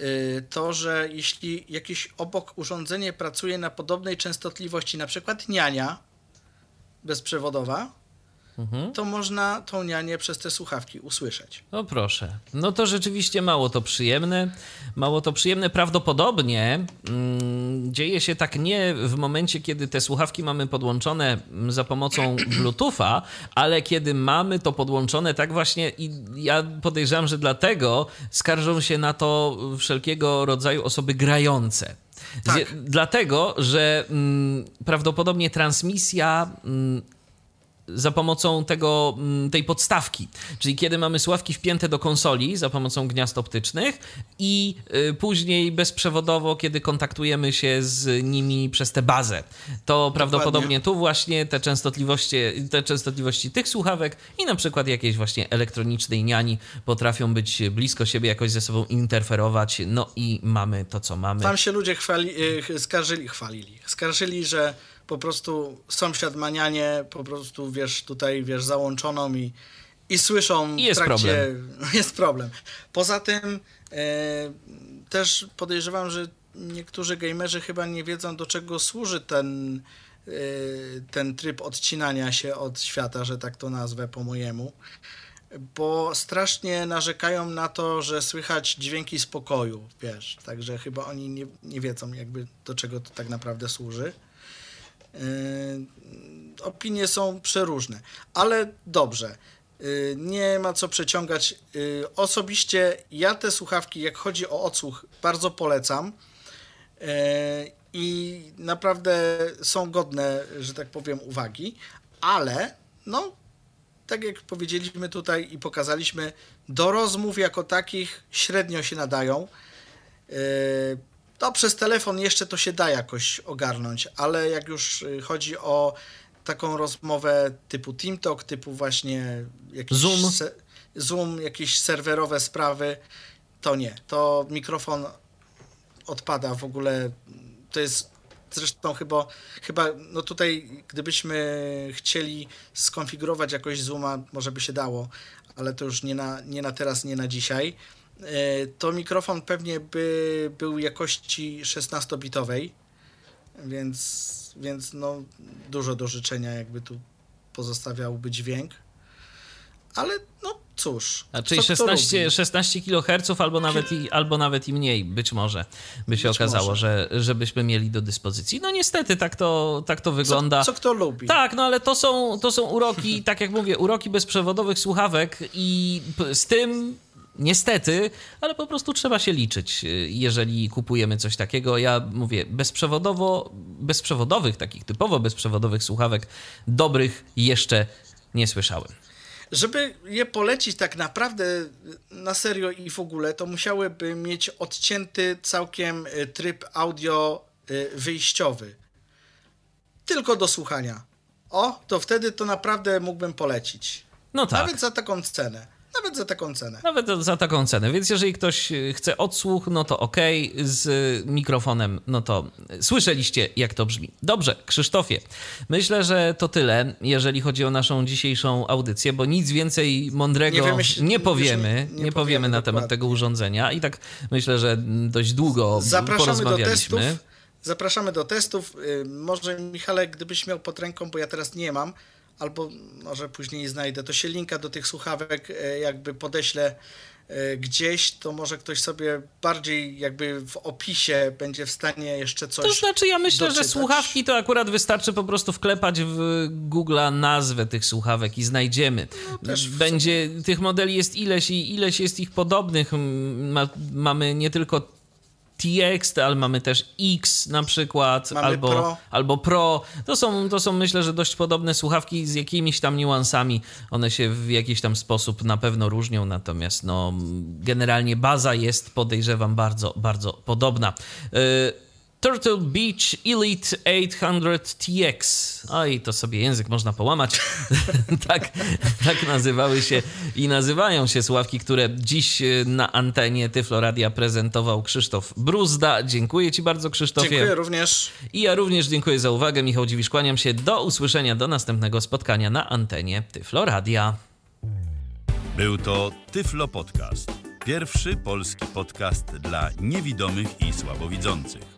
e, to, że jeśli jakieś obok urządzenie pracuje na podobnej częstotliwości, na przykład niania bezprzewodowa, to można tą nianię przez te słuchawki usłyszeć. No proszę. No to rzeczywiście mało to przyjemne. Mało to przyjemne. Prawdopodobnie mm, dzieje się tak nie w momencie, kiedy te słuchawki mamy podłączone mm, za pomocą Bluetootha, ale kiedy mamy to podłączone tak właśnie i ja podejrzewam, że dlatego skarżą się na to wszelkiego rodzaju osoby grające. Tak. Dlatego, że mm, prawdopodobnie transmisja mm, za pomocą tego, mm, tej podstawki. Czyli kiedy mamy słuchawki wpięte do konsoli za pomocą gniazd optycznych i y, później bezprzewodowo, kiedy kontaktujemy się z nimi przez tę bazę. To prawdopodobnie tu właśnie te częstotliwości, te częstotliwości tych słuchawek i na przykład jakiejś właśnie elektronicznej niani potrafią być blisko siebie, jakoś ze sobą interferować. No i mamy to, co mamy. Tam się ludzie chwali, y, skarżyli, chwalili, skarżyli, że po prostu sąsiad ma nianię, po prostu wiesz, tutaj wiesz, załączoną i, i słyszą I jest w trakcie... problem. Jest problem. Poza tym e, też podejrzewam, że niektórzy gamerzy chyba nie wiedzą, do czego służy ten, e, ten tryb odcinania się od świata, że tak to nazwę po mojemu. Bo strasznie narzekają na to, że słychać dźwięki spokoju, wiesz, także chyba oni nie, nie wiedzą jakby do czego to tak naprawdę służy. Yy, opinie są przeróżne, ale dobrze. Yy, Nie ma co przeciągać. Yy, Osobiście ja te słuchawki, jak chodzi o odsłuch, bardzo polecam. I naprawdę są godne, że tak powiem, uwagi, ale no, tak jak powiedzieliśmy tutaj i pokazaliśmy, do rozmów jako takich średnio się nadają. To przez telefon jeszcze to się da jakoś ogarnąć, ale jak już y, chodzi o taką rozmowę typu TeamTalk, typu właśnie jakiś Zoom. Se, Zoom, jakieś serwerowe sprawy, to nie. To mikrofon odpada w ogóle. To jest zresztą chyba, chyba no tutaj gdybyśmy chcieli skonfigurować jakoś Zooma, może by się dało, ale to już nie na, nie na teraz, nie na dzisiaj. E, To mikrofon pewnie by był jakości 16-bitowej, więc, więc no dużo do życzenia jakby tu pozostawiałby dźwięk. Ale no cóż. A czyli co kto 16, lubi. 16 kHz albo nawet, i, albo nawet i mniej, być może by się Być okazało, może. że, żebyśmy mieli do dyspozycji. No niestety tak to, tak to wygląda. Co, co kto lubi. Tak, no ale to są, to są uroki, tak jak mówię, uroki bezprzewodowych słuchawek i z tym niestety, ale po prostu trzeba się liczyć, y, jeżeli kupujemy coś takiego. Ja mówię, bezprzewodowo, bezprzewodowych, takich typowo bezprzewodowych słuchawek dobrych jeszcze nie słyszałem. Żeby je polecić tak naprawdę na serio i w ogóle, to musiałyby mieć odcięty całkiem y, tryb audio y, wyjściowy. Tylko do słuchania. O, to wtedy to naprawdę mógłbym polecić. No tak. Nawet za taką cenę. Nawet za taką cenę. Nawet za taką cenę. Więc jeżeli ktoś y, chce odsłuch, no to ok, z y, mikrofonem, no to słyszeliście, jak to brzmi. Dobrze, Krzysztofie, myślę, że to tyle, jeżeli chodzi o naszą dzisiejszą audycję, bo nic więcej mądrego Nie nie, wymyśl- powiemy, nie- nie, nie powiemy powiemy, na temat tego urządzenia. I tak myślę, że dość długo Zapraszamy do porozmawialiśmy. testów. Zapraszamy do testów. Y, Może Michale, gdybyś miał pod ręką, bo ja teraz nie mam, albo może później znajdę, to się linka do tych słuchawek y, jakby podeślę y, gdzieś, to może ktoś sobie bardziej jakby w opisie będzie w stanie jeszcze coś To znaczy, ja myślę, że doczytać. słuchawki to akurat wystarczy po prostu wklepać w Google'a nazwę tych słuchawek i znajdziemy. No, Będzie tych modeli jest ileś i ileś jest ich podobnych. Ma, mamy nie tylko TX, ale mamy też X na przykład, Mamy albo Pro. Albo Pro. To są, to są myślę, że dość podobne słuchawki z jakimiś tam niuansami. One się w jakiś tam sposób na pewno różnią, natomiast no, generalnie baza jest, podejrzewam, bardzo, bardzo podobna. Y, Turtle Beach Elite 800 TX. Oj, to sobie język można połamać. tak, tak nazywały się i nazywają się słuchawki, które dziś y, na antenie Tyfloradia prezentował Krzysztof Bruzda. Dziękuję Ci bardzo, Krzysztofie. Dziękuję również. I ja również dziękuję za uwagę. Michał Dziwisz, kłaniam się. Do usłyszenia, do następnego spotkania na antenie Tyfloradia. Był to Tyflo Podcast. Pierwszy polski podcast dla niewidomych i słabowidzących.